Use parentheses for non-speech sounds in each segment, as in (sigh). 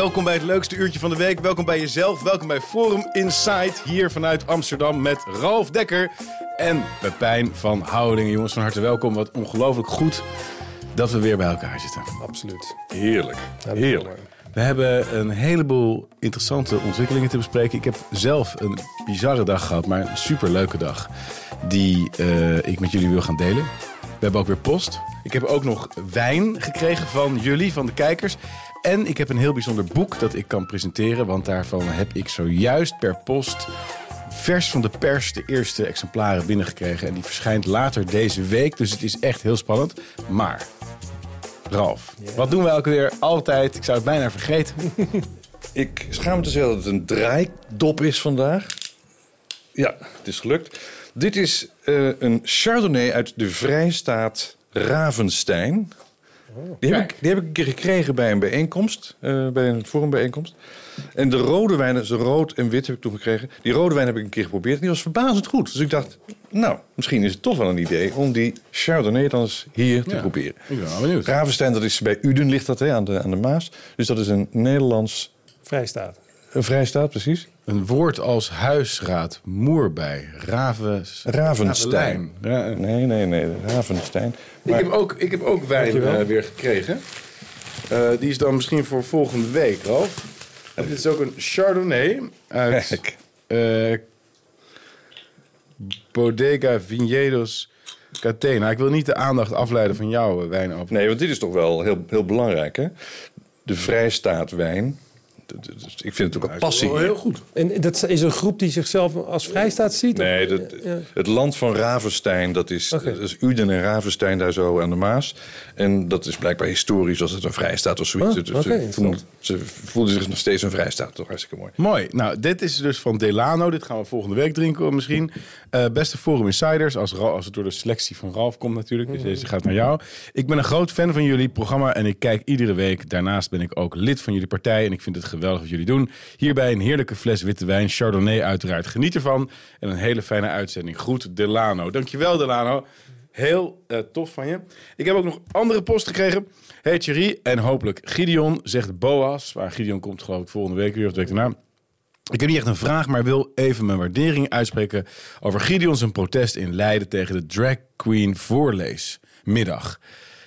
Welkom bij het leukste uurtje van de week. Welkom bij jezelf. Welkom bij Forum Insight hier vanuit Amsterdam met Ralf Dekker en Pepijn van Houdingen. Jongens, van harte welkom. Wat ongelooflijk goed dat we weer bij elkaar zitten. Absoluut. Heerlijk. Heerlijk. We hebben een heleboel interessante ontwikkelingen te bespreken. Ik heb zelf een bizarre dag gehad, maar een superleuke dag. Die uh, ik met jullie wil gaan delen. We hebben ook weer post. Ik heb ook nog wijn gekregen van jullie, van de kijkers. En ik heb een heel bijzonder boek dat ik kan presenteren. Want daarvan heb ik zojuist per post vers van de pers de eerste exemplaren binnengekregen. En die verschijnt later deze week. Dus het is echt heel spannend. Maar, Ralf, wat doen we elke weer altijd? Ik zou het bijna vergeten. (laughs) ik schaam me te zeggen dat het een draaidop is vandaag. Ja, het is gelukt. Dit is uh, een Chardonnay uit de Vrijstaat Ravenstein. Die heb, ik, die heb ik een keer gekregen bij een bijeenkomst, uh, bij een forumbijeenkomst. En de rode wijn, dus rood en wit heb ik toen gekregen. Die rode wijn heb ik een keer geprobeerd en die was verbazend goed. Dus ik dacht, nou, misschien is het toch wel een idee om die Chardonnay dan eens hier te proberen. Ik ben wel benieuwd. Ravenstein, dat is bij Uden ligt dat hè, aan, de, aan de Maas. Dus dat is een Nederlands... Vrijstaat. Een vrijstaat, precies. Een woord als huisraad, moerbij, raven, Ravenstein. Nee, nee, nee, Ravenstein. Maar... Ik, heb ook, ik heb ook wijn uh, weer gekregen. Uh, die is dan misschien voor volgende week, Ralf. En dit is ook een Chardonnay uit uh, Bodega Viñedos Catena. Ik wil niet de aandacht afleiden van jouw wijn. Nee, want dit is toch wel heel, heel belangrijk, hè? De vrijstaatwijn ik vind het ook een passie. heel goed. En dat is een groep die zichzelf als vrijstaat ziet? Nee, dat, het land van Ravenstein, dat is, dat is Uden en Ravenstein daar zo aan de Maas. En dat is blijkbaar historisch als het een vrijstaat of zoiets. Oh, dus ze, voelden, ze, voelden, zich nog steeds een vrijstaat. Toch hartstikke mooi. Mooi. Nou, dit is dus van Delano. Dit gaan we volgende week drinken misschien. Uh, beste Forum Insiders, als, als het door de selectie van Ralf komt natuurlijk. Dus deze gaat naar jou. Ik ben een groot fan van jullie programma en ik kijk iedere week. Daarnaast ben ik ook lid van jullie partij en ik vind het geweldig wat jullie doen. Hierbij een heerlijke fles witte wijn, Chardonnay uiteraard. Geniet ervan en een hele fijne uitzending. Groet Delano. Dankjewel Delano. Heel uh, tof van je. Ik heb ook nog andere post gekregen. Hey Thierry en hopelijk Gideon, zegt Boas. Waar Gideon komt geloof ik volgende week weer of de week daarna. Ik heb niet echt een vraag, maar wil even mijn waardering uitspreken over Gideon zijn protest in Leiden tegen de drag queen voorleesmiddag.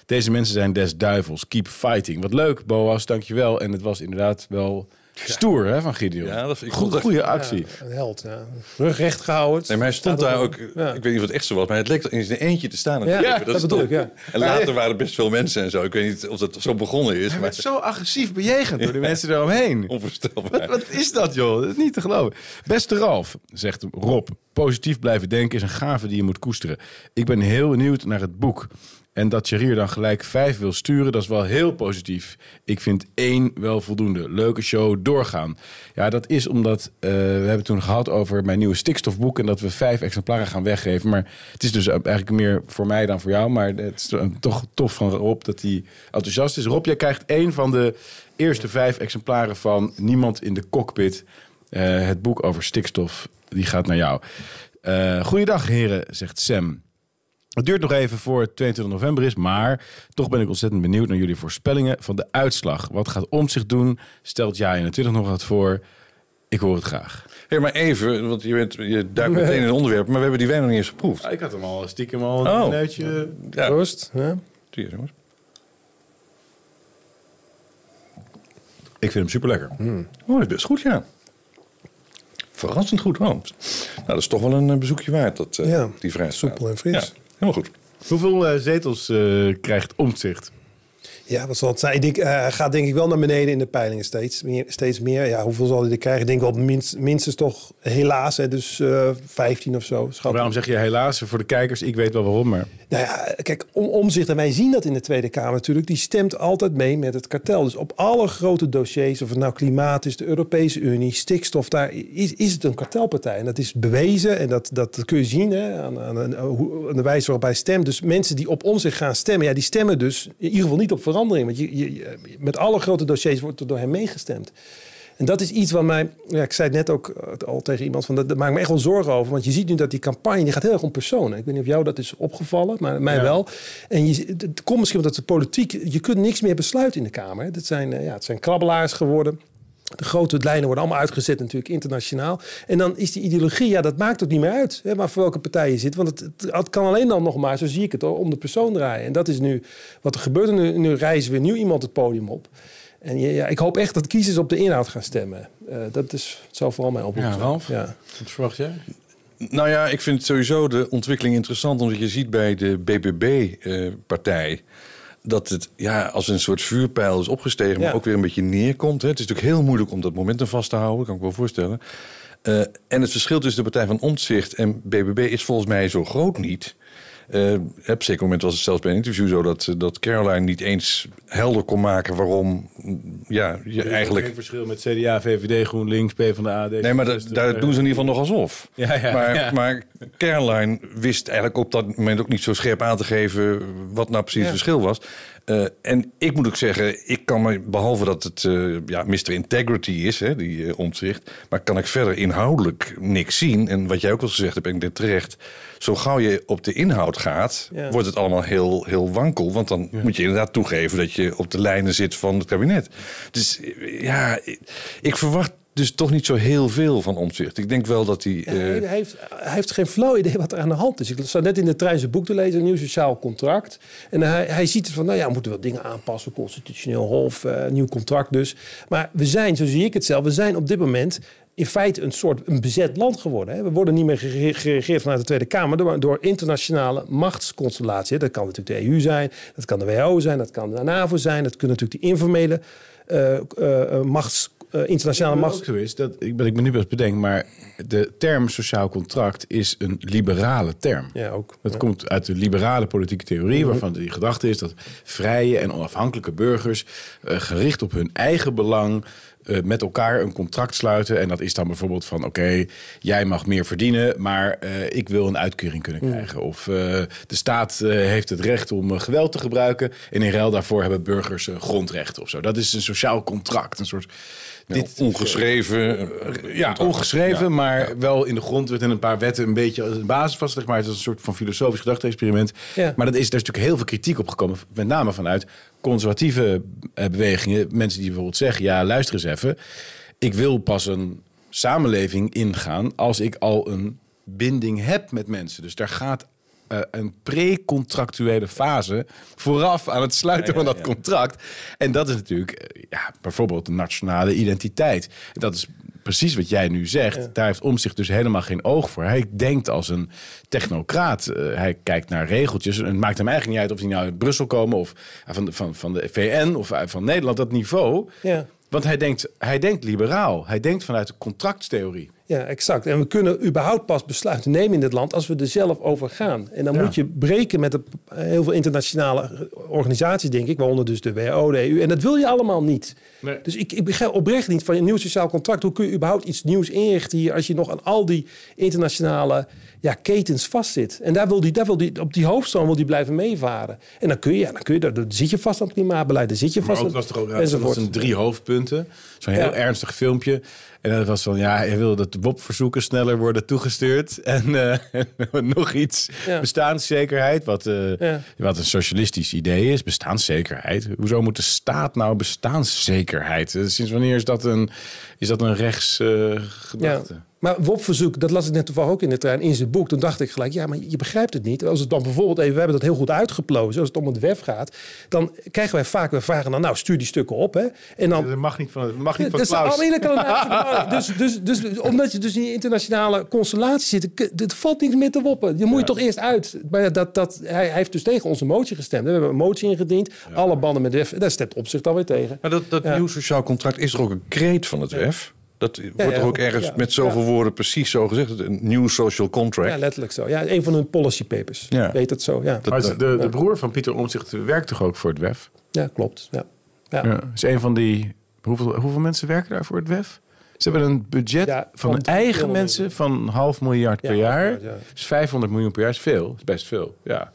Deze mensen zijn des duivels. Keep fighting. Wat leuk, Boas. Dankjewel. En het was inderdaad wel Stoer hè, van Gideon. Ja, dat vind ik Goed, goede actie. een held, ja. Rug recht gehouden. Nee, maar hij stond daar ook, ik weet niet of het echt zo was, maar het leek in zijn eentje te staan. Ja, dat, dat bedoel ik, ja. En later waren er best veel mensen en zo. Ik weet niet of dat zo begonnen is. Hij maar... zo agressief bejegend door de mensen eromheen. Onvoorstelbaar. Wat, wat, is dat, joh? Dat is niet te geloven. Beste Ralf, zegt Rob, positief blijven denken is een gave die je moet koesteren. Ik ben heel benieuwd naar het boek. En dat Jarir dan gelijk vijf wil sturen, dat is wel heel positief. Ik vind één wel voldoende. Leuke show, doorgaan. Ja, dat is omdat uh, we hebben toen gehad over mijn nieuwe stikstofboek... en dat we vijf exemplaren gaan weggeven. Maar het is dus eigenlijk meer voor mij dan voor jou. Maar het is toch tof van Rob dat hij enthousiast is. Rob, jij krijgt één van de eerste vijf exemplaren van Niemand in de Cockpit. Uh, het boek over stikstof, die gaat naar jou. Uh, goeiedag heren, zegt Sam. Het duurt nog even voor het 22 november is, maar toch ben ik ontzettend benieuwd naar jullie voorspellingen van de uitslag. Wat gaat om zich doen? Stelt jij 21 nog wat voor? Ik hoor het graag. Hey, maar even, want je, bent, je duikt meteen in het onderwerp, maar we hebben die wijn nog niet eens geproefd. ik had hem al stiekem al een oh. neutje. Ja. Proost. Ja. jongens. Ik vind hem super lekker. Mm. Oh, is best goed, ja. Verrassend goed. Oh. Nou, dat is toch wel een bezoekje waard, dat, uh, ja. die vrij. Soepel en fris. Helemaal goed. Hoeveel uh, zetels uh, krijgt Omtzigt? Ja, wat zal het zijn? Ik uh, gaat denk ik wel naar beneden in de peilingen steeds meer. Steeds meer. Ja, hoeveel zal hij er krijgen? Ik denk wel minst, minstens toch helaas, hè, dus uh, 15 of zo. Schat. Waarom zeg je helaas? Voor de kijkers, ik weet wel waarom, maar... Nou ja, kijk, om, omzicht, en wij zien dat in de Tweede Kamer natuurlijk, die stemt altijd mee met het kartel. Dus op alle grote dossiers, of het nou klimaat is, de Europese Unie, stikstof, daar is, is het een kartelpartij. En dat is bewezen en dat, dat kun je zien hè, aan, aan, aan, de wijze waarop hij stemt. Dus mensen die op omzicht gaan stemmen, ja, die stemmen dus in ieder geval niet op verandering. Want je, je, met alle grote dossiers wordt er door hem meegestemd. En dat is iets wat mij, ja, ik zei het net ook eh, al tegen iemand, van dat, dat maakt me echt wel zorgen over. Want je ziet nu dat die campagne, die gaat heel erg om personen. Ik weet niet of jou dat is opgevallen, maar mij wel. En je, het komt misschien omdat de politiek, je kunt niks meer besluiten in de Kamer. Dat zijn, eh, ja, het zijn krabbelaars geworden. De grote lijnen worden allemaal uitgezet natuurlijk internationaal. En dan is die ideologie, ja, dat maakt ook niet meer uit. Hè, maar voor welke partij je zit. Want het, het, kan alleen dan nog maar, zo zie ik het, om de persoon draaien. En dat is nu wat er gebeurt. Nu, nu reizen weer nieuw iemand het podium op. En ja, ik hoop echt dat kiezers op de inhoud gaan stemmen. Uh, dat is, zou vooral mijn oproep Ja. Ralf? Ja. Wat verwacht jij? Nou ja, ik vind sowieso de ontwikkeling interessant. Omdat je ziet bij de BBB-partij... dat het ja, als een soort vuurpijl is opgestegen... Ja. maar ook weer een beetje neerkomt. Hè. Het is natuurlijk heel moeilijk om dat momentum vast te houden. kan ik me wel voorstellen. Eh, en het verschil tussen de partij van Omtzigt en BBB... is volgens mij zo groot niet... Eh, op een zeker moment was het zelfs bij een interview zo dat, eh, dat Caroline niet eens helder kon maken waarom mm, ja, je eigenlijk. Geen verschil met CDA, VVD, GroenLinks, PvdA. Nee, maar dat, daar doen ze in ieder geval nog alsof. Ja, ja, maar, ja. maar Caroline wist eigenlijk op dat moment ook niet zo scherp aan te geven wat nou precies het verschil was. Eh, en ik moet ook zeggen, ik kan me, behalve dat het eh, ja, Mr. Integrity is, hè, die omzicht, maar kan ik verder inhoudelijk niks zien. En wat jij ook al gezegd hebt, en ik denk terecht, zo gauw je op de inhoud gaat, Ja. wordt het allemaal heel, heel wankel. Want dan moet je inderdaad toegeven dat je op de lijnen zit van het kabinet. Dus ja, ik, ik verwacht dus toch niet zo heel veel van omzicht. Ik denk wel dat hij. Eh, hij heeft, hij heeft geen flauw idee wat er aan de hand is. Ik zat net in de trein zijn boek te lezen, een nieuw sociaal contract. En hij, hij ziet het van, nou ja, we moeten wel dingen aanpassen, constitutioneel hof, eh, nieuw contract dus. Maar we zijn, zo zie ik het zelf, we zijn op dit moment in feite een soort een bezet land geworden. Hè. We worden niet meer gere- geregeerd vanuit de Tweede Kamer, door, door internationale machtsconstellatie. Dat kan natuurlijk de EU zijn, dat kan de WHO zijn, dat kan de NAVO zijn, dat kunnen natuurlijk die informele eh, machts, eh, internationale ook zo is, dat, ik ben ik me nu best bedenk, maar de term sociaal contract is een liberale term. Ja, ook. Dat Ja. komt uit de liberale politieke theorie, waarvan die gedachte is dat vrije en onafhankelijke burgers eh, gericht op hun eigen belang eh, met elkaar een contract sluiten. En dat is dan bijvoorbeeld van: oké, jij mag meer verdienen, maar eh, ik wil een uitkering kunnen krijgen. Of eh, de staat eh, heeft het recht om geweld te gebruiken. En in ruil daarvoor hebben burgers grondrechten of zo. Dat is een sociaal contract. Een soort. dit ongeschreven. Ja, ongeschreven, Ja. maar wel in de grondwet en een paar wetten een beetje als een basis vastgelegd. Maar het is een soort van filosofisch gedachte-experiment. Ja. Maar dat is, daar is natuurlijk heel veel kritiek op gekomen. Met name vanuit conservatieve eh, bewegingen. Mensen die bijvoorbeeld zeggen, ja, luister eens even. Ik wil pas een samenleving ingaan als ik al een binding heb met mensen. Dus daar gaat eh, een pre-contractuele fase vooraf aan het sluiten van dat contract. En dat is natuurlijk eh, ja, bijvoorbeeld de nationale identiteit. Dat is precies wat jij nu zegt. Daar heeft Omtzigt dus helemaal geen oog voor. Hij denkt als een technocraat. Eh, hij kijkt naar regeltjes. En het maakt hem eigenlijk niet uit of die nou uit Brussel komen... of van de, van, van de VN of van Nederland, dat niveau. Ja. Want hij denkt, hij denkt liberaal. Hij denkt vanuit de contractsttheorie. Ja, exact. En we kunnen überhaupt pas besluiten nemen in dit land als we er zelf over gaan. En dan Ja. moet je breken met de, heel veel internationale organisaties, denk ik, waaronder dus de WHO, de EU. En dat wil je allemaal niet. Nee. Dus ik, ik begrijp oprecht niet van een nieuw sociaal contract. Hoe kun je überhaupt iets nieuws inrichten hier als je nog aan al die internationale ja, ketens vastzit? En daar wil die, daar wil die, op die hoofdstroom wil die blijven meevaren. En dan kun je, ja, dan kun je, dan zit je vast aan het klimaatbeleid, dan zit je Maar vast ook aan was toch ook dat enzovoort. was een drie hoofdpunten. Zo'n heel Ja. ernstig filmpje. En dat was van, ja, hij wil dat WOP-verzoeken sneller worden toegestuurd. (laughs) En eh, nog iets, Ja. bestaanszekerheid. Wat, eh, Ja. wat een socialistisch idee is, bestaanszekerheid. Hoezo moet de staat nou bestaanszekerheid? Eh, Sinds wanneer is dat een, is dat een rechts gedachte? Maar WOP-verzoek, dat las ik net toevallig ook in de trein in zijn boek. Toen dacht ik gelijk, ja, maar je begrijpt het niet. Als het dan bijvoorbeeld even, we hebben dat heel goed uitgeplozen, als het om het WEF gaat, dan krijgen wij vaak, we vragen dan, nou, stuur die stukken op, hè. En dan, Dat mag niet van, dat mag niet van is Klaus. natuurlijk- dus, dus, dus omdat je dus in die internationale constellatie zit, het valt niks meer te woppen. Je moet je toch eerst uit. Maar dat, dat, hij, hij heeft dus tegen onze motie gestemd. We hebben een motie ingediend. Alle banden met de WEF. Daar stemt op zich dan weer tegen. Maar dat, dat Ja. nieuw sociaal contract is er ook een kreet van het WEF. Dat wordt ja, er ook ergens ja. met zoveel Ja. woorden precies zo gezegd. Een nieuw social contract. Ja, letterlijk zo. Ja, een van hun policy papers. Ja. Weet het zo, ja. Maar de, de broer van Pieter Omtzigt werkt toch ook voor het WEF? Ja, klopt. Ja. Ja. Ja, is een van die. Hoeveel, hoeveel mensen werken daar voor het WEF? Ze hebben een budget Ja, van van eigen 200 mensen van half miljard per Ja, jaar. ja. Dus 500 miljoen per jaar is veel. is best veel. Ja.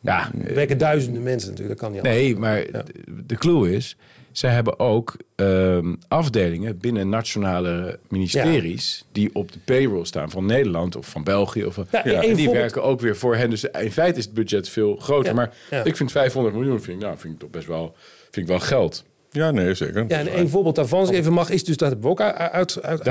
Ja, Er werken duizenden mensen natuurlijk, dat kan niet Nee, maar de- de clue is, zij hebben ook ehm, afdelingen binnen nationale ministeries die op de payroll staan van Nederland of van België. Of Ja, ja, en die voorbeeld- werken ook weer voor hen. Dus in feite is het budget veel groter. Maar ik vind 500 miljoen vind ik, nou, vind ik toch best wel, vind ik wel geld. Ja, nee, zeker. Ja, en een voorbeeld daarvan, als ik even mag, is dus dat hebben we ook uit, uit,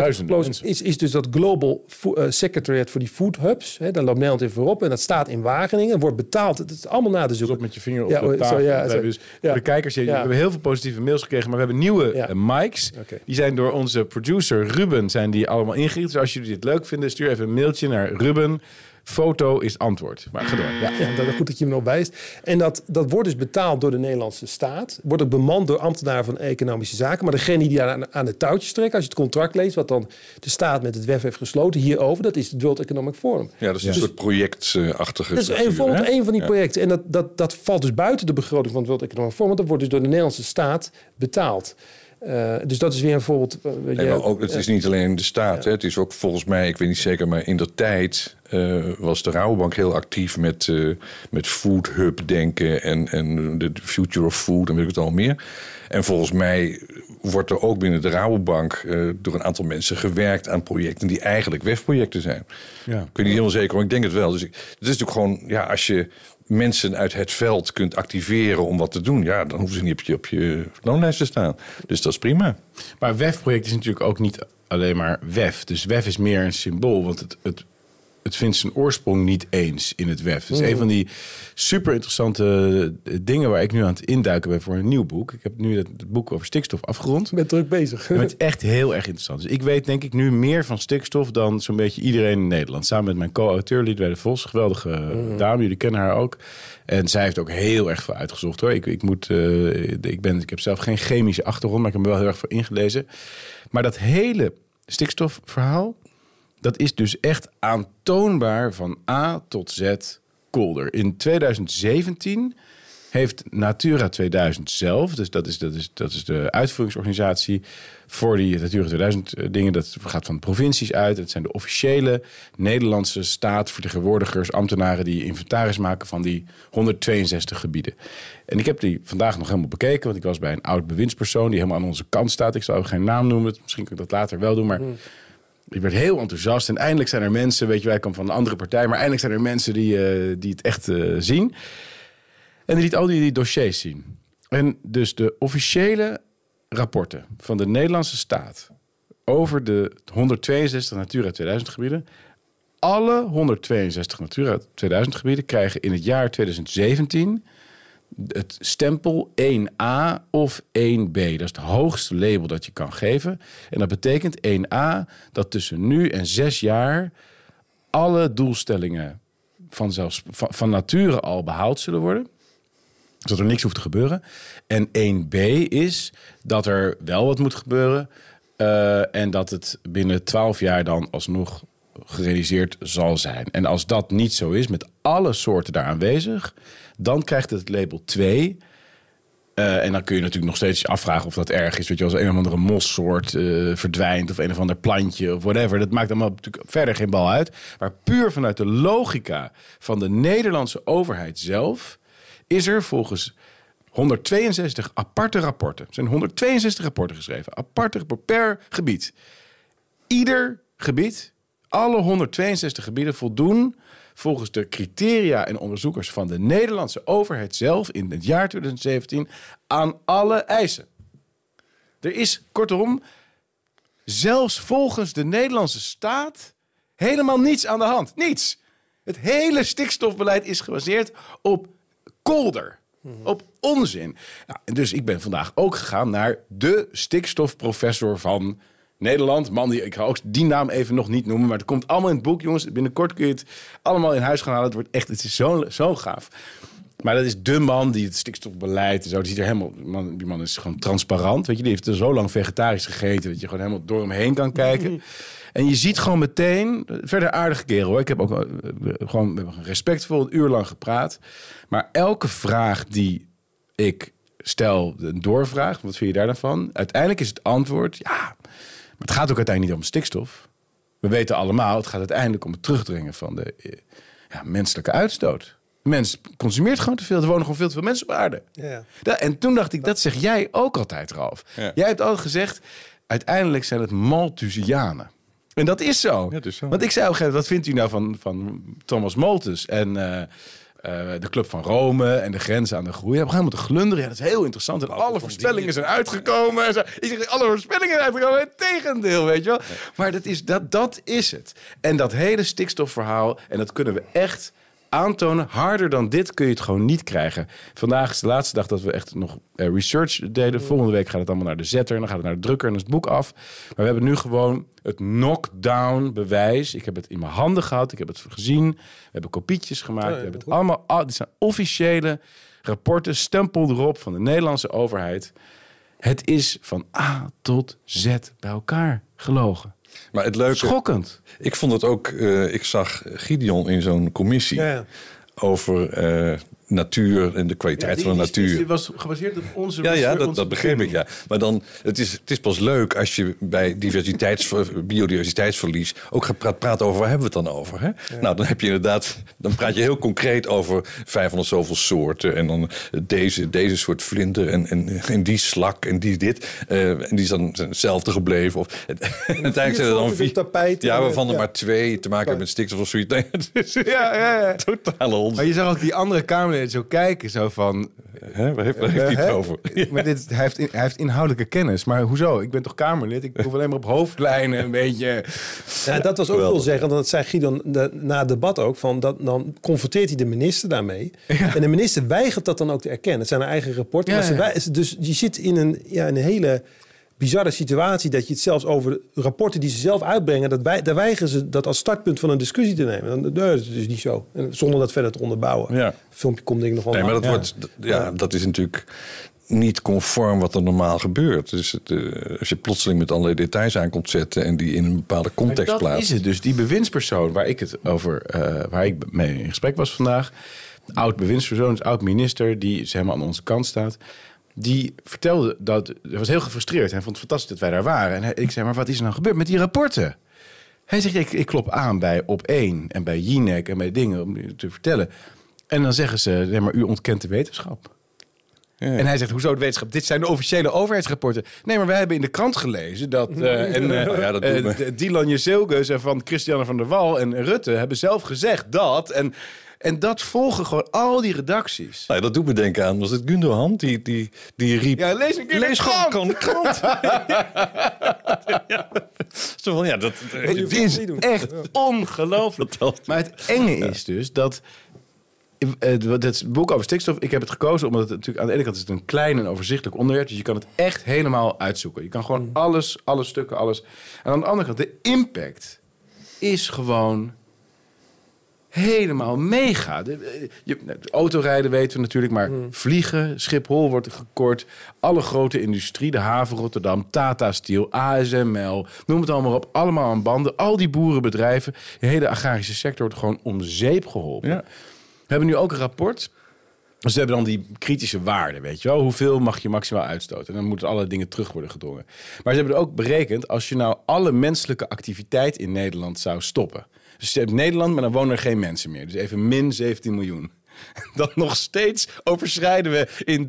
is, is dus dat Global eh, Secretariat voor die Food Hubs. Hè, daar loopt Nederland in voorop en dat staat in Wageningen, wordt betaald. Het is allemaal na te zoeken. met je vinger op Ja, de oh, tafel. zo, ja, zo. dus Ja. Voor de kijkers, we hebben heel veel positieve mails gekregen, maar we hebben nieuwe eh, mics. Die zijn door onze producer Ruben zijn die allemaal ingericht. Dus als jullie dit leuk vinden, stuur even een mailtje naar Ruben. Foto is antwoord. Maar ga door. Ja. Ja, dat is goed dat je me nog wijst. En dat, dat wordt dus betaald door de Nederlandse staat. Wordt ook bemand door ambtenaren van economische zaken. Maar degene die daar aan, aan de touwtjes trekken, als je het contract leest, wat dan de staat met het WEF heeft gesloten hierover, dat is het World Economic Forum. Ja, dat is een soort projectachtige Dat is een, bijvoorbeeld hè? een van die projecten. En dat, dat, dat valt dus buiten de begroting van het World Economic Forum. Want dat wordt dus door de Nederlandse staat betaald. Eh, dus dat is weer een voorbeeld. eh, Nee, ook, het is niet alleen de staat. Hè. Het is ook volgens mij, ik weet niet zeker, maar in de tijd eh, was de Rabobank heel actief met, eh, met food hub denken en, en de future of food en weet ik het al meer. En volgens mij wordt er ook binnen de Rabobank eh, door een aantal mensen gewerkt aan projecten die eigenlijk WEF-projecten zijn. Ja. Ik weet niet helemaal zeker, maar ik denk het wel. Dus ik, het is natuurlijk gewoon, ja, als je mensen uit het veld kunt activeren om wat te doen, ja, dan hoeven ze niet op je, op je loonlijst te staan. Dus dat is prima. Maar WEF-project is natuurlijk ook niet alleen maar WEF. Dus WEF is meer een symbool, want het, het, het vindt zijn oorsprong niet eens in het WEF. Het is een van die super interessante dingen waar ik nu aan het induiken ben voor een nieuw boek. Ik heb nu het, het boek over stikstof afgerond. Ik ben druk bezig. Maar het is echt heel erg interessant. Dus ik weet denk ik nu meer van stikstof dan zo'n beetje iedereen in Nederland. Samen met mijn co-auteur Liedwij de Vos, geweldige Mhm. dame. Jullie kennen haar ook. En zij heeft ook heel erg veel uitgezocht hoor. Ik, ik, moet, eh, ik, ben, ik heb zelf geen chemische achtergrond, maar ik heb me wel heel erg veel ingelezen. Maar dat hele stikstofverhaal, dat is dus echt aantoonbaar van A tot Z kolder. In 2017 heeft Natura 2000 zelf, dus dat is, dat is, dat is de uitvoeringsorganisatie voor die Natura 2000 eh, dingen, dat gaat van provincies uit. Het zijn de officiële Nederlandse staatsvertegenwoordigers, ambtenaren die inventaris maken van die 162 gebieden. En ik heb die vandaag nog helemaal bekeken, want ik was bij een oud bewindspersoon die helemaal aan onze kant staat. Ik zal even geen naam noemen, misschien kan ik dat later wel doen, maar ik werd heel enthousiast. En eindelijk zijn er mensen, weet je, wij komen van een andere partij, maar eindelijk zijn er mensen die, eh, die het echt eh, zien. En die liet al die, die dossiers zien. En dus de officiële rapporten van de Nederlandse staat over de 162 Natura 2000 gebieden. Alle 162 Natura 2000 gebieden krijgen in het jaar 2017 het stempel 1A of 1B. Dat is het hoogste label dat je kan geven. En dat betekent 1A dat tussen nu en zes jaar alle doelstellingen van, zelfs, van, nature al behaald zullen worden. Dat er niks hoeft te gebeuren. En 1B is dat er wel wat moet gebeuren. eh, en dat het binnen 12 jaar dan alsnog gerealiseerd zal zijn. En als dat niet zo is, met alle soorten daar aanwezig, dan krijgt het label 2. Eh, en dan kun je natuurlijk nog steeds afvragen of dat erg is. Weet je, als een of andere mossoort eh, verdwijnt of een of ander plantje of whatever. Dat maakt allemaal natuurlijk verder geen bal uit. Maar puur vanuit de logica van de Nederlandse overheid zelf is er volgens 162 aparte rapporten. Er zijn 162 rapporten geschreven, aparte per gebied. Ieder gebied, alle 162 gebieden voldoen volgens de criteria en onderzoekers van de Nederlandse overheid zelf in het jaar 2017 aan alle eisen. Er is kortom, zelfs volgens de Nederlandse staat, helemaal niets aan de hand. Niets. Het hele stikstofbeleid is gebaseerd op kolder. Op onzin. Nou, dus ik ben vandaag ook gegaan naar de stikstofprofessor van Nederland. Man, die, ik ga ook die naam even nog niet noemen. Maar het komt allemaal in het boek, jongens. Binnenkort kun je het allemaal in huis gaan halen. Het wordt echt, het is zo, zo gaaf. Maar dat is de man die het stikstofbeleid en zo. Die ziet er helemaal. Man, die man is gewoon transparant. Weet je, die heeft er zo lang vegetarisch gegeten. Dat je gewoon helemaal door hem heen kan kijken. En je ziet gewoon meteen. Verder aardige kerel hoor. Ik heb ook eh, gewoon we hebben respectvol een uur lang gepraat. Maar elke vraag die ik stel, een doorvraag. Wat vind je daar dan van? Uiteindelijk is het antwoord ja. Maar het gaat ook uiteindelijk niet om stikstof. We weten allemaal, het gaat uiteindelijk om het terugdringen van de eh, ja, menselijke uitstoot. Mens consumeert gewoon te veel. Er wonen gewoon veel te veel mensen op aarde. Ja. En toen dacht ik, dat zeg jij ook altijd, Ralf. Ja. Jij hebt altijd gezegd, uiteindelijk zijn het Malthusianen. En dat is zo. Ja, dat is zo. Want ik zei op een gegeven moment, wat vindt u nou van, van Thomas Malthus en eh, de Club van Rome en de grenzen aan de groei? Op een gegeven moment te glunderen. Ja, dat is heel interessant. En alle voorspellingen zijn uitgekomen. En zo. Ik zeg, alle voorspellingen zijn uitgekomen. Het tegendeel, weet je wel. Maar dat is, dat, dat is het. En dat hele stikstofverhaal, en dat kunnen we echt aantonen. Harder dan dit kun je het gewoon niet krijgen. Vandaag is de laatste dag dat we echt nog eh, research deden. Volgende week gaat het allemaal naar de zetter. En dan gaat het naar de drukker en is het boek af. Maar we hebben nu gewoon het knockdown bewijs. Ik heb het in mijn handen gehad. Ik heb het gezien. We hebben kopietjes gemaakt. we hebben het allemaal... al- Dit zijn officiële rapporten. Stempel erop van de Nederlandse overheid. Het is van A tot Z bij elkaar gelogen. Maar het leuke... Schokkend. Ik vond het ook... eh, ik zag Gideon in zo'n commissie Ja, ja. over eh, natuur en de kwaliteit van de natuur. Die was gebaseerd op onze... Ja, ja, dat, begreep ik, ja. Maar dan, het is, het is pas leuk als je bij diversiteits, biodiversiteitsverlies ook gaat praten, over waar hebben we het dan over. Hè? Nou, dan heb je inderdaad, dan praat je heel concreet over 500 zoveel soorten en dan deze, deze soort vlinder en, en, en die slak en die dit. eh, en die is dan hetzelfde gebleven. Of, (laughs) uiteindelijk zijn er dan vier. tapijt, ja, waarvan er ja. maar twee te maken hebben met stikstof of zoiets. Nee, het is Ja, ja, ja. totale onzin. Maar je zag ook die andere Zo kijken, zo van... Hè, waar heeft, waar heeft hij het Hè? over? (laughs) Maar dit, hij, heeft in- hij heeft inhoudelijke kennis. Maar hoezo? Ik ben toch Kamerlid? Ik hoef alleen maar op hoofdlijnen een beetje... Ja, dat was ook veel zeggen. Dat zei de- na het debat ook. Van dat, dan confronteert hij de minister daarmee. En de minister weigert dat dan ook te erkennen. Het zijn haar eigen rapporten. Ja, maar ze ja. wij- dus je zit in een, ja, in een hele bizarre situatie... dat je het zelfs over rapporten die ze zelf uitbrengen... Dat wij, daar weigeren ze dat als startpunt van een discussie te nemen. Dan, nee, dat is niet zo. En zonder dat verder te onderbouwen. Ja. Het filmpje komt denk ik nog wel Nee, maar dat, aan. wordt, ja, dat is natuurlijk niet conform wat er normaal gebeurt. Dus het, eh, als je plotseling met allerlei details aan komt zetten en die in een bepaalde context dat plaatst. is het dus. Die bewindspersoon waar ik het over, eh, waar ik mee in gesprek was vandaag, oud bewindspersoon, dus oud minister, die dus helemaal aan onze kant staat. Die vertelde dat, hij was heel gefrustreerd. Hij vond het fantastisch dat wij daar waren. En hij- ik zei, maar wat is er nou gebeurd met die rapporten? Hij zegt, ik, ik klop aan bij Op1 en bij Jinek en bij dingen om te vertellen. En dan zeggen ze, nee, maar u ontkent de wetenschap. Ja. En hij zegt, hoezo de wetenschap? Dit zijn de officiële overheidsrapporten. Nee, maar wij hebben in de krant gelezen dat... (laughs) eh, en, eh, Ja, dat eh, de- Dylan en van Christiane van der Wal en Rutte hebben zelf gezegd dat. En, en dat volgen gewoon al die redacties. Nou, dat doet me denken aan, was het Gundogan? Die, die, die riep... Ja, lees een keer de Lees krant. gewoon de krant. (laughs) Ja. Zo van, ja, dat, Het is echt ongelooflijk. Maar het enge is dus dat... eh, Het boek over stikstof, ik heb het gekozen omdat het natuurlijk aan de ene kant is het een klein en overzichtelijk onderwerp. Dus je kan het echt helemaal uitzoeken. Je kan gewoon alles, alle stukken, alles. En aan de andere kant, de impact is gewoon helemaal mega. De, eh, je, nou, de autorijden weten we natuurlijk, maar vliegen, Schiphol wordt gekort. Alle grote industrie, de haven Rotterdam, Tata Steel, ASML, noem het allemaal op. Allemaal aan banden. Al die boerenbedrijven, de hele agrarische sector wordt gewoon om zeep geholpen. Ja. We hebben nu ook een rapport. Dus we hebben dan die kritische waarden, weet je wel. Hoeveel mag je maximaal uitstoten? En dan moeten alle dingen terug worden gedrongen. Maar ze hebben er ook berekend... als je nou alle menselijke activiteit in Nederland zou stoppen. Dus je hebt Nederland, maar dan wonen er geen mensen meer. Dus even min 17 miljoen. (laughs) Dan nog steeds overschrijden we in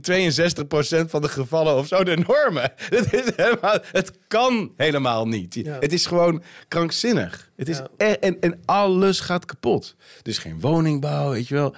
62% van de gevallen of zo de normen. (laughs) Het, is helemaal, het kan helemaal niet. Ja. Het is gewoon krankzinnig. Het is Ja. e- en, en alles gaat kapot. Dus geen woningbouw, weet je wel.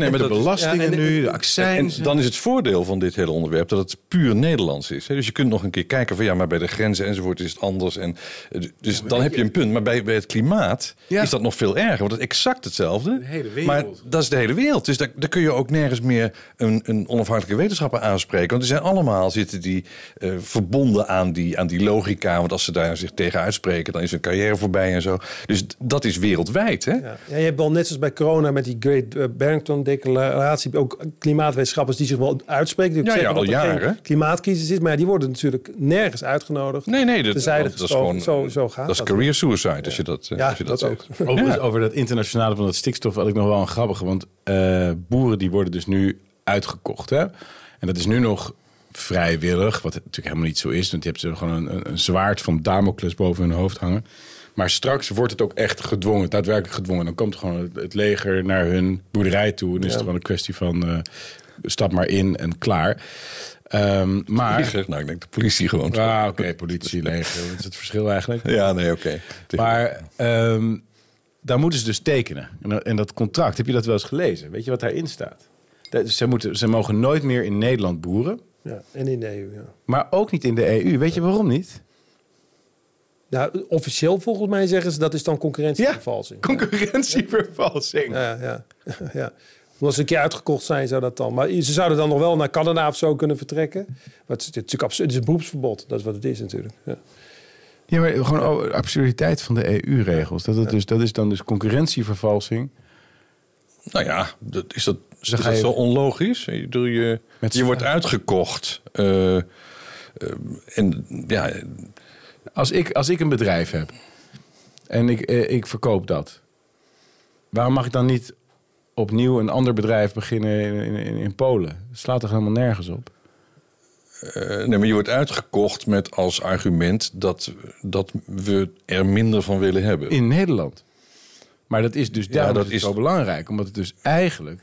Nee, maar de belastingen ja, en- nu, de En accijns. dan is het voordeel van dit hele onderwerp dat het puur Nederlands is. hè. Dus je kunt nog een keer kijken van ja, maar bij de grenzen enzovoort is het anders. En, eh, dus dan heb je een punt. Maar bij, bij het klimaat Ja. is dat nog veel erger. Want het is exact hetzelfde. De hele wereld. Maar dat is de hele wereld. Dus daar, daar kun je ook nergens meer een, een onafhankelijke wetenschapper aanspreken. Want die zijn allemaal zitten die eh, verbonden aan die, aan die logica. Want als ze daar zich tegen uitspreken, dan is hun carrière voorbij en zo. Dus dat is wereldwijd. Hè? Ja. Je hebt wel net zoals bij corona met die Great eh, Barrington Declaratie ook klimaatwetenschappers die zich wel uitspreken. Die Ja, ja, al dat jaren. geen klimaatcrisis is, maar die worden natuurlijk nergens uitgenodigd. Nee, nee, dat, dat, dat is gewoon. Zo- zo gaat dat is dat. career suicide als je dat, eh, Ja, als je dat, dat, ook. zegt. Over dat internationale van dat stikstof had ik nog wel een grappige. Want eh, boeren die worden dus nu uitgekocht. Hè? En dat is nu nog vrijwillig. Wat natuurlijk helemaal niet zo is. Want je hebt ze gewoon een, een, een zwaard van Damocles boven hun hoofd hangen. Maar straks wordt het ook echt gedwongen, daadwerkelijk gedwongen. Dan komt gewoon het, het leger naar hun boerderij toe. En is het gewoon een kwestie van eh, stap maar in en klaar. Ehm, maar. Leger? Nou, ik denk de politie gewoon. Ah, oké, politie, leger. Wat is het verschil eigenlijk? Ja, nee, oké. Maar ehm, daar moeten ze dus tekenen. En, dat- en dat contract, heb je dat wel eens gelezen? Weet je wat daarin staat? Dat- Ze, moeten, ze mogen nooit meer in Nederland boeren. Ja, en in de EU, ja. Maar ook niet in de EU. Weet je waarom niet? Nou, officieel volgens mij zeggen ze dat is dan concurrentievervalsing. Concurrentievervalsing. Ja, ja, (laughs) ja. Als ze een keer uitgekocht zijn, zou dat dan. Maar ze zouden dan nog wel naar Canada of zo kunnen vertrekken. Maar het is, natuurlijk absurd. Het is een beroepsverbod. Dat is wat het is natuurlijk. Ja. Ja, maar gewoon oh, absurditeit van de EU-regels. Dat, het dus, dat is dan dus concurrentievervalsing. Nou ja, dat, is dat, is dat je- zo onlogisch? Je, je, Met je wordt uitgekocht. eh, eh, en ja, Als ik, als ik een bedrijf heb en ik, eh, ik verkoop dat, waarom mag ik dan niet opnieuw een ander bedrijf beginnen in, in, in, Polen? Het slaat toch helemaal nergens op? eh, nee, maar je wordt uitgekocht met als argument dat, dat we er minder van willen hebben. In Nederland. Maar dat is dus daarom dat is- zo belangrijk. Omdat het dus eigenlijk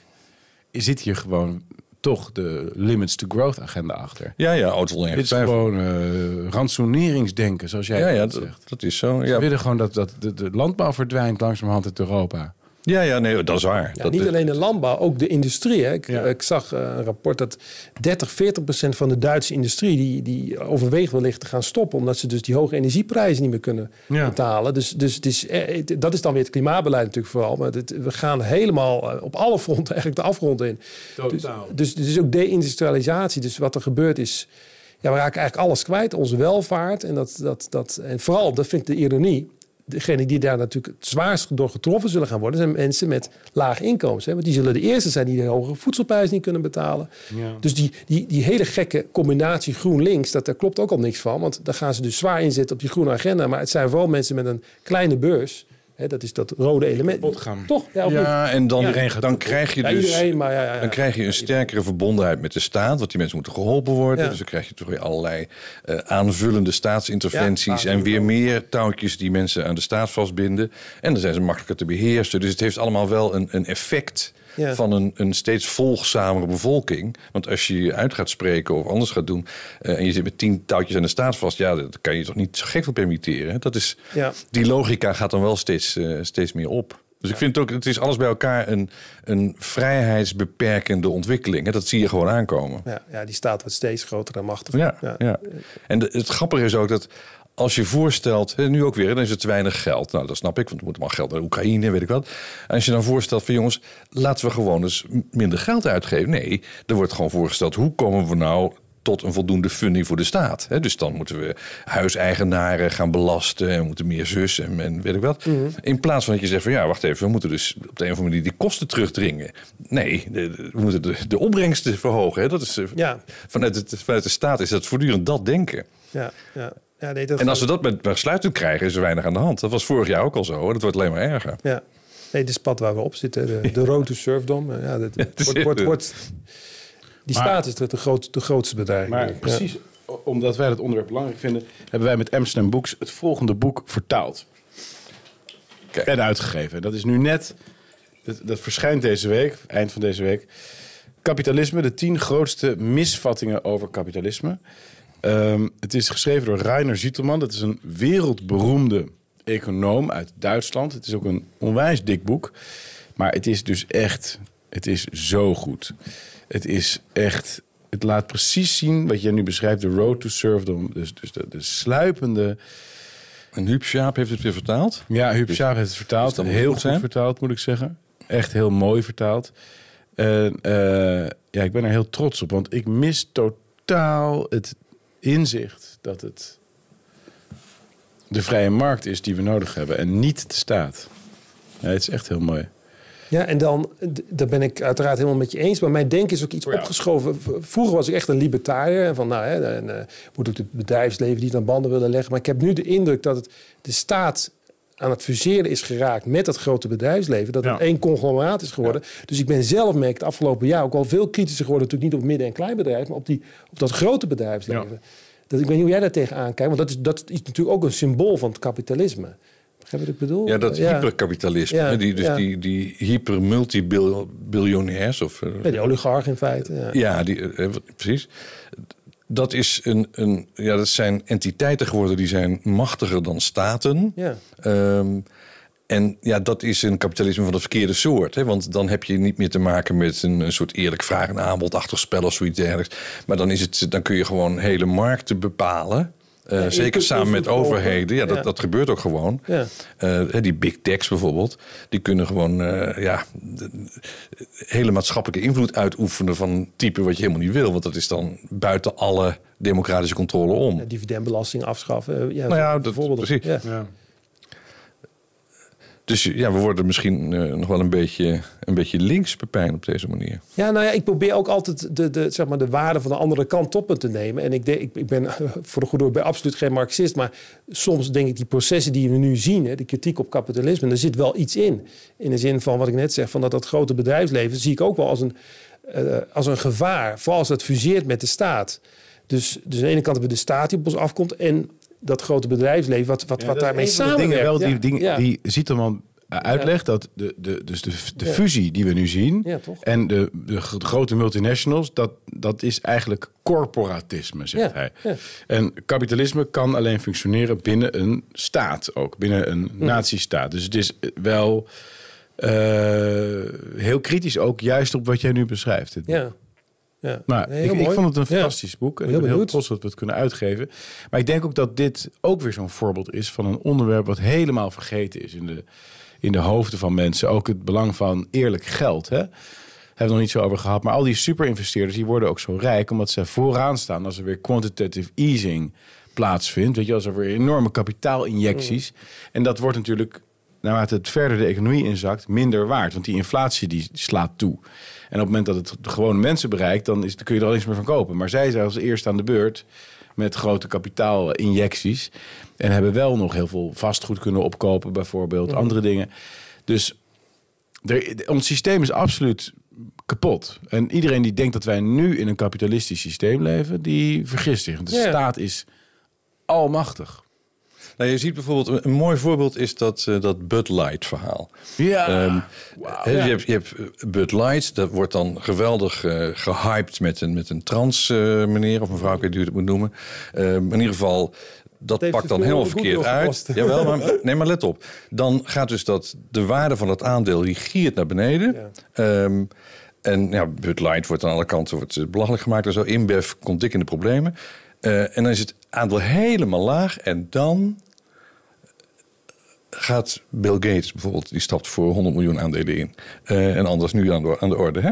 zit hier gewoon toch de limits to growth agenda achter. Ja, ja, auto Dit is gewoon eh ransoneringsdenken, zoals jij Ja, ja, dat zegt. is zo. Ze Ja, willen gewoon dat, dat de, de landbouw verdwijnt langzamerhand uit Europa. Ja, ja nee, dat is waar. Ja, dat, niet alleen de landbouw, ook de industrie. Hè. Ik, Ja. ik zag eh, een rapport dat 30, 40 procent van de Duitse industrie... die, die overweegt wellicht te gaan stoppen... omdat ze dus die hoge energieprijzen niet meer kunnen Ja. betalen. Dus, dus het is, eh, dat is dan weer het klimaatbeleid natuurlijk vooral. Maar we gaan helemaal eh, op alle fronten (laughs) eigenlijk de afgrond in. Totaal. Dus, dus is ook deindustrialisatie. Dus wat er gebeurt is... Ja, we raken eigenlijk alles kwijt. Onze welvaart. En, dat, dat, dat, en vooral, dat vind ik de ironie... Degene die daar natuurlijk het zwaarst door getroffen zullen gaan worden... zijn mensen met laag inkomens. Hè? Want die zullen de eerste zijn die de hogere voedselprijs niet kunnen betalen. Ja. Dus die, die, die hele gekke combinatie groen-links... Dat, daar klopt ook al niks van. Want daar gaan ze dus zwaar inzetten op die groene agenda. Maar het zijn vooral mensen met een kleine beurs. Hè? Dat is dat rode element. Toch? Ja, of niet? ja, en dan, Iedereen dan krijg je Ja, dus... iedereen, maar ja, ja, ja. Dan krijg je een sterkere verbondenheid met de staat, want die mensen moeten geholpen worden. Ja. Dus dan krijg je toch weer allerlei eh, aanvullende staatsinterventies Ja, en weer meer touwtjes die mensen aan de staat vastbinden. En dan zijn ze makkelijker te beheersen. Dus het heeft allemaal wel een, een effect Ja. van een, een steeds volgzamere bevolking. Want als je je uit gaat spreken of anders gaat doen eh, en je zit met tien touwtjes aan de staat vast, ja, dat kan je toch niet zo gek veel permitteren. hè? Dat is, Ja. Die logica gaat dan wel steeds, eh, steeds meer op. Dus ik vind ook, het is alles bij elkaar een, een vrijheidsbeperkende ontwikkeling. Dat zie je gewoon aankomen. Ja, ja, die staat wordt steeds groter en machtiger. Ja, ja. En de- het grappige is ook dat als je voorstelt, nu ook weer, dan is het te weinig geld. Nou, dat snap ik, want er moet allemaal geld naar Oekraïne, weet ik wat. En als je dan voorstelt van jongens, laten we gewoon eens minder geld uitgeven. Nee, er wordt gewoon voorgesteld, hoe komen we nou tot een voldoende funding voor de staat? Dus dan moeten we huiseigenaren gaan belasten en moeten meer zus en, en weet ik wat. In plaats van dat je zegt van ja, wacht even, we moeten dus op de een of andere manier die kosten terugdringen. Nee, de- de- we moeten de, de opbrengsten verhogen. Hè? Dat is, eh, Ja. vanuit, het, vanuit de staat is dat voortdurend dat denken. Ja, ja. Ja nee, dat En als we dat met besluiten krijgen, is er weinig aan de hand. Dat was vorig jaar ook al zo. En dat wordt alleen maar erger. Ja. Nee, dit is het pad waar we op zitten. De, de road to serfdom. Ja, dat het wordt, wordt, wordt, die Maar- staat is de, de, groot, de grootste bedreiging. Maar Ja. precies omdat wij dat onderwerp belangrijk vinden, hebben wij met Amsterdam Books het volgende boek vertaald. Kijk. En uitgegeven. Dat is nu net, dat, dat verschijnt deze week, eind van deze week. Kapitalisme, de tien grootste misvattingen over kapitalisme. Ehm, het is geschreven door Rainer Zietelman. Dat is een wereldberoemde econoom uit Duitsland. Het is ook een onwijs dik boek. Maar het is dus echt, het is zo goed. Het is echt, het laat precies zien wat jij nu beschrijft. De road to serfdom. Dus, dus de, de sluipende... En Huub Schaap heeft het weer vertaald. Ja, Huub Schaap heeft het vertaald. Dus heel goed vertaald, moet ik zeggen. Echt heel mooi vertaald. En eh, ja, ik ben er heel trots op. Want ik mis totaal het inzicht dat het de vrije markt is die we nodig hebben. En niet de staat. Ja, het is echt heel mooi. Ja, en dan, daar ben ik uiteraard helemaal met je eens. Maar mijn denken is ook iets jou. opgeschoven. Vroeger was ik echt een libertariër. En van, nou, hè, en, eh, moet ook het bedrijfsleven niet aan banden willen leggen. Maar ik heb nu de indruk dat het, de staat aan het fuseren is geraakt met het grote bedrijfsleven. Dat het Ja. één conglomeraat is geworden. Dus ik ben zelf, merk het afgelopen jaar ook wel veel kritischer geworden. Natuurlijk niet op midden- en kleinbedrijf, maar op, die, op dat grote bedrijfsleven. Dat, ik weet niet hoe jij daar tegenaan kijkt. Want dat is, dat is natuurlijk ook een symbool van het kapitalisme. Begrijp je wat ik bedoel? Ja, dat hyperkapitalisme. Die, dus ja. die, die hyper-multibiljonairs. Of, eh, Ja, die oligarch in feite. Ja. Ja, die, eh, wat- precies. Dat, is een, een, ja, dat zijn entiteiten geworden die zijn machtiger dan staten. Ja. Ehm, en ja, dat is een kapitalisme van de verkeerde soort. Hè? Want dan heb je niet meer te maken met een, een soort eerlijk vraag- en aanbodachtig spel of zoiets dergelijks. Maar dan, is het, dan kun je gewoon hele markten bepalen. Eh, zeker samen met overheden. Ja, dat, Ja. dat gebeurt ook gewoon. Ja. Eh, hè, die big techs bijvoorbeeld, die kunnen gewoon eh, ja, de- de- hele maatschappelijke invloed uitoefenen van een type wat je helemaal niet wil. Want dat is dan buiten alle democratische controle om. Ja, dividendbelasting afschaffen. eh, Ja, Nou ja, dat- bijvoorbeeld. precies. Dus ja, we worden misschien eh, nog wel een beetje, een beetje links op deze manier. Ja, nou ja, ik probeer ook altijd de, de, zeg maar, de waarde van de andere kant op te nemen. En ik, denk, ik, ik ben (laughs) voor de goede ben absoluut geen Marxist. Maar soms denk ik die processen die we nu zien, hè, de kritiek op kapitalisme, daar zit wel iets in. In de zin van wat ik net zeg, van dat dat grote bedrijfsleven, zie ik ook wel als een, eh, als een gevaar. Vooral als dat fuseert met de staat. Dus, dus aan de ene kant hebben we de staat die op ons afkomt en dat grote bedrijfsleven wat, wat, Ja, wat daarmee samenwerkt. dingen wel die, dingen, die Zietelman uitlegt dat de, de, dus de, de fusie die we nu zien Ja, en de, de gro- grote multinationals, dat, dat is eigenlijk corporatisme, zegt Ja, hij. ja. En kapitalisme kan alleen functioneren binnen een staat ook, binnen een Hm. nazistaat. Dus het is wel eh, heel kritisch ook juist op wat jij nu beschrijft. Ja. Ja. maar Nee, ik, ik vond het een Ja. fantastisch boek. En Heel ik ben heel benieuwd. trots dat we het kunnen uitgeven. Maar ik denk ook dat dit ook weer zo'n voorbeeld is van een onderwerp wat helemaal vergeten is in de, in de hoofden van mensen. Ook het belang van eerlijk geld. Hè? Hebben we nog niet zo over gehad. Maar al die superinvesteerders die worden ook zo rijk omdat ze vooraan staan als er weer quantitative easing plaatsvindt. Weet je, als er weer enorme kapitaalinjecties. En dat wordt natuurlijk naarmate het verder de economie inzakt, minder waard. Want die inflatie die slaat toe. En op het moment dat het de gewone mensen bereikt, dan, is, dan kun je er al niks meer van kopen. Maar zij zijn als eerste aan de beurt met grote kapitaalinjecties. En hebben wel nog heel veel vastgoed kunnen opkopen, bijvoorbeeld. Andere dingen. Dus er, ons systeem is absoluut kapot. En iedereen die denkt dat wij nu in een kapitalistisch systeem leven, die vergist zich. Want de Ja. staat is almachtig. Nou, je ziet bijvoorbeeld, een, een mooi voorbeeld is dat, eh, dat Bud Light verhaal. Ja. Hè, je, hebt, je hebt eh, Bud Light, dat wordt dan geweldig eh, gehyped met een, met een trans eh, meneer of mevrouw, ik weet niet hoe je het moet noemen. Ehm, in ieder geval, dat heeft pakt dan helemaal verkeerd uit. Jawel, maar, nee, maar let op. Dan gaat dus dat, de waarde van het aandeel, die giert naar beneden. Ja. Ehm, en ja, Bud Light wordt aan alle kanten wordt, belachelijk gemaakt en zo. InBev komt dik in de problemen. En dan is het aandeel helemaal laag. En dan gaat Bill Gates bijvoorbeeld, die stapt voor 100 miljoen aandelen in. Eh, en anders nu aan de, aan de orde. Hè?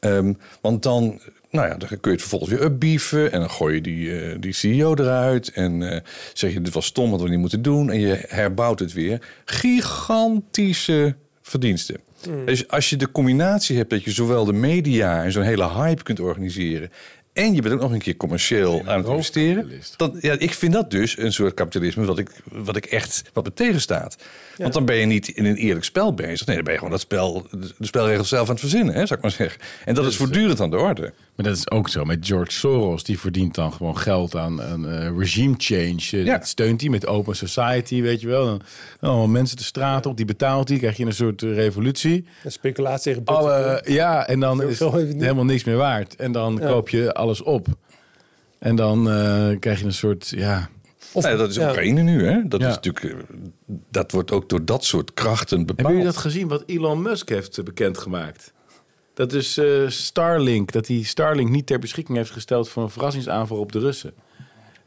Ehm, want dan, nou ja, dan kun je het vervolgens weer upbieven. En dan gooi je die, eh, die CEO eruit. En eh, zeg je, dit was stom, wat we niet moeten doen. En je herbouwt het weer. Gigantische verdiensten. Dus als je de combinatie hebt dat je zowel de media en zo'n hele hype kunt organiseren. En je bent ook nog een keer commercieel aan het investeren. Dan, ja, ik vind dat dus een soort kapitalisme wat ik, wat ik echt wat me tegenstaat. Want dan ben je niet in een eerlijk spel bezig. Nee, dan ben je gewoon dat spel, de spelregels zelf aan het verzinnen, hè, zou ik maar zeggen. En dat is voortdurend aan de orde. Maar dat is ook zo met George Soros. Die verdient dan gewoon geld aan een eh, regime change. Eh, Ja. Dat steunt hij met Open Society, weet je wel. Dan allemaal mensen de straat op, die betaalt hij. krijg je een soort eh, revolutie. Een speculatie tegen. Alle, ja, en dan is het helemaal niks meer waard. En dan Ja. koop je alles op. En dan eh, krijg je een soort, ja... Of- Nou dat is. Oekraïne nu, hè? Dat, is natuurlijk, eh, dat wordt ook door dat soort krachten bepaald. Hebben jullie dat gezien wat Elon Musk heeft eh, bekendgemaakt? Dat is eh, Starlink, dat hij Starlink niet ter beschikking heeft gesteld voor een verrassingsaanval op de Russen.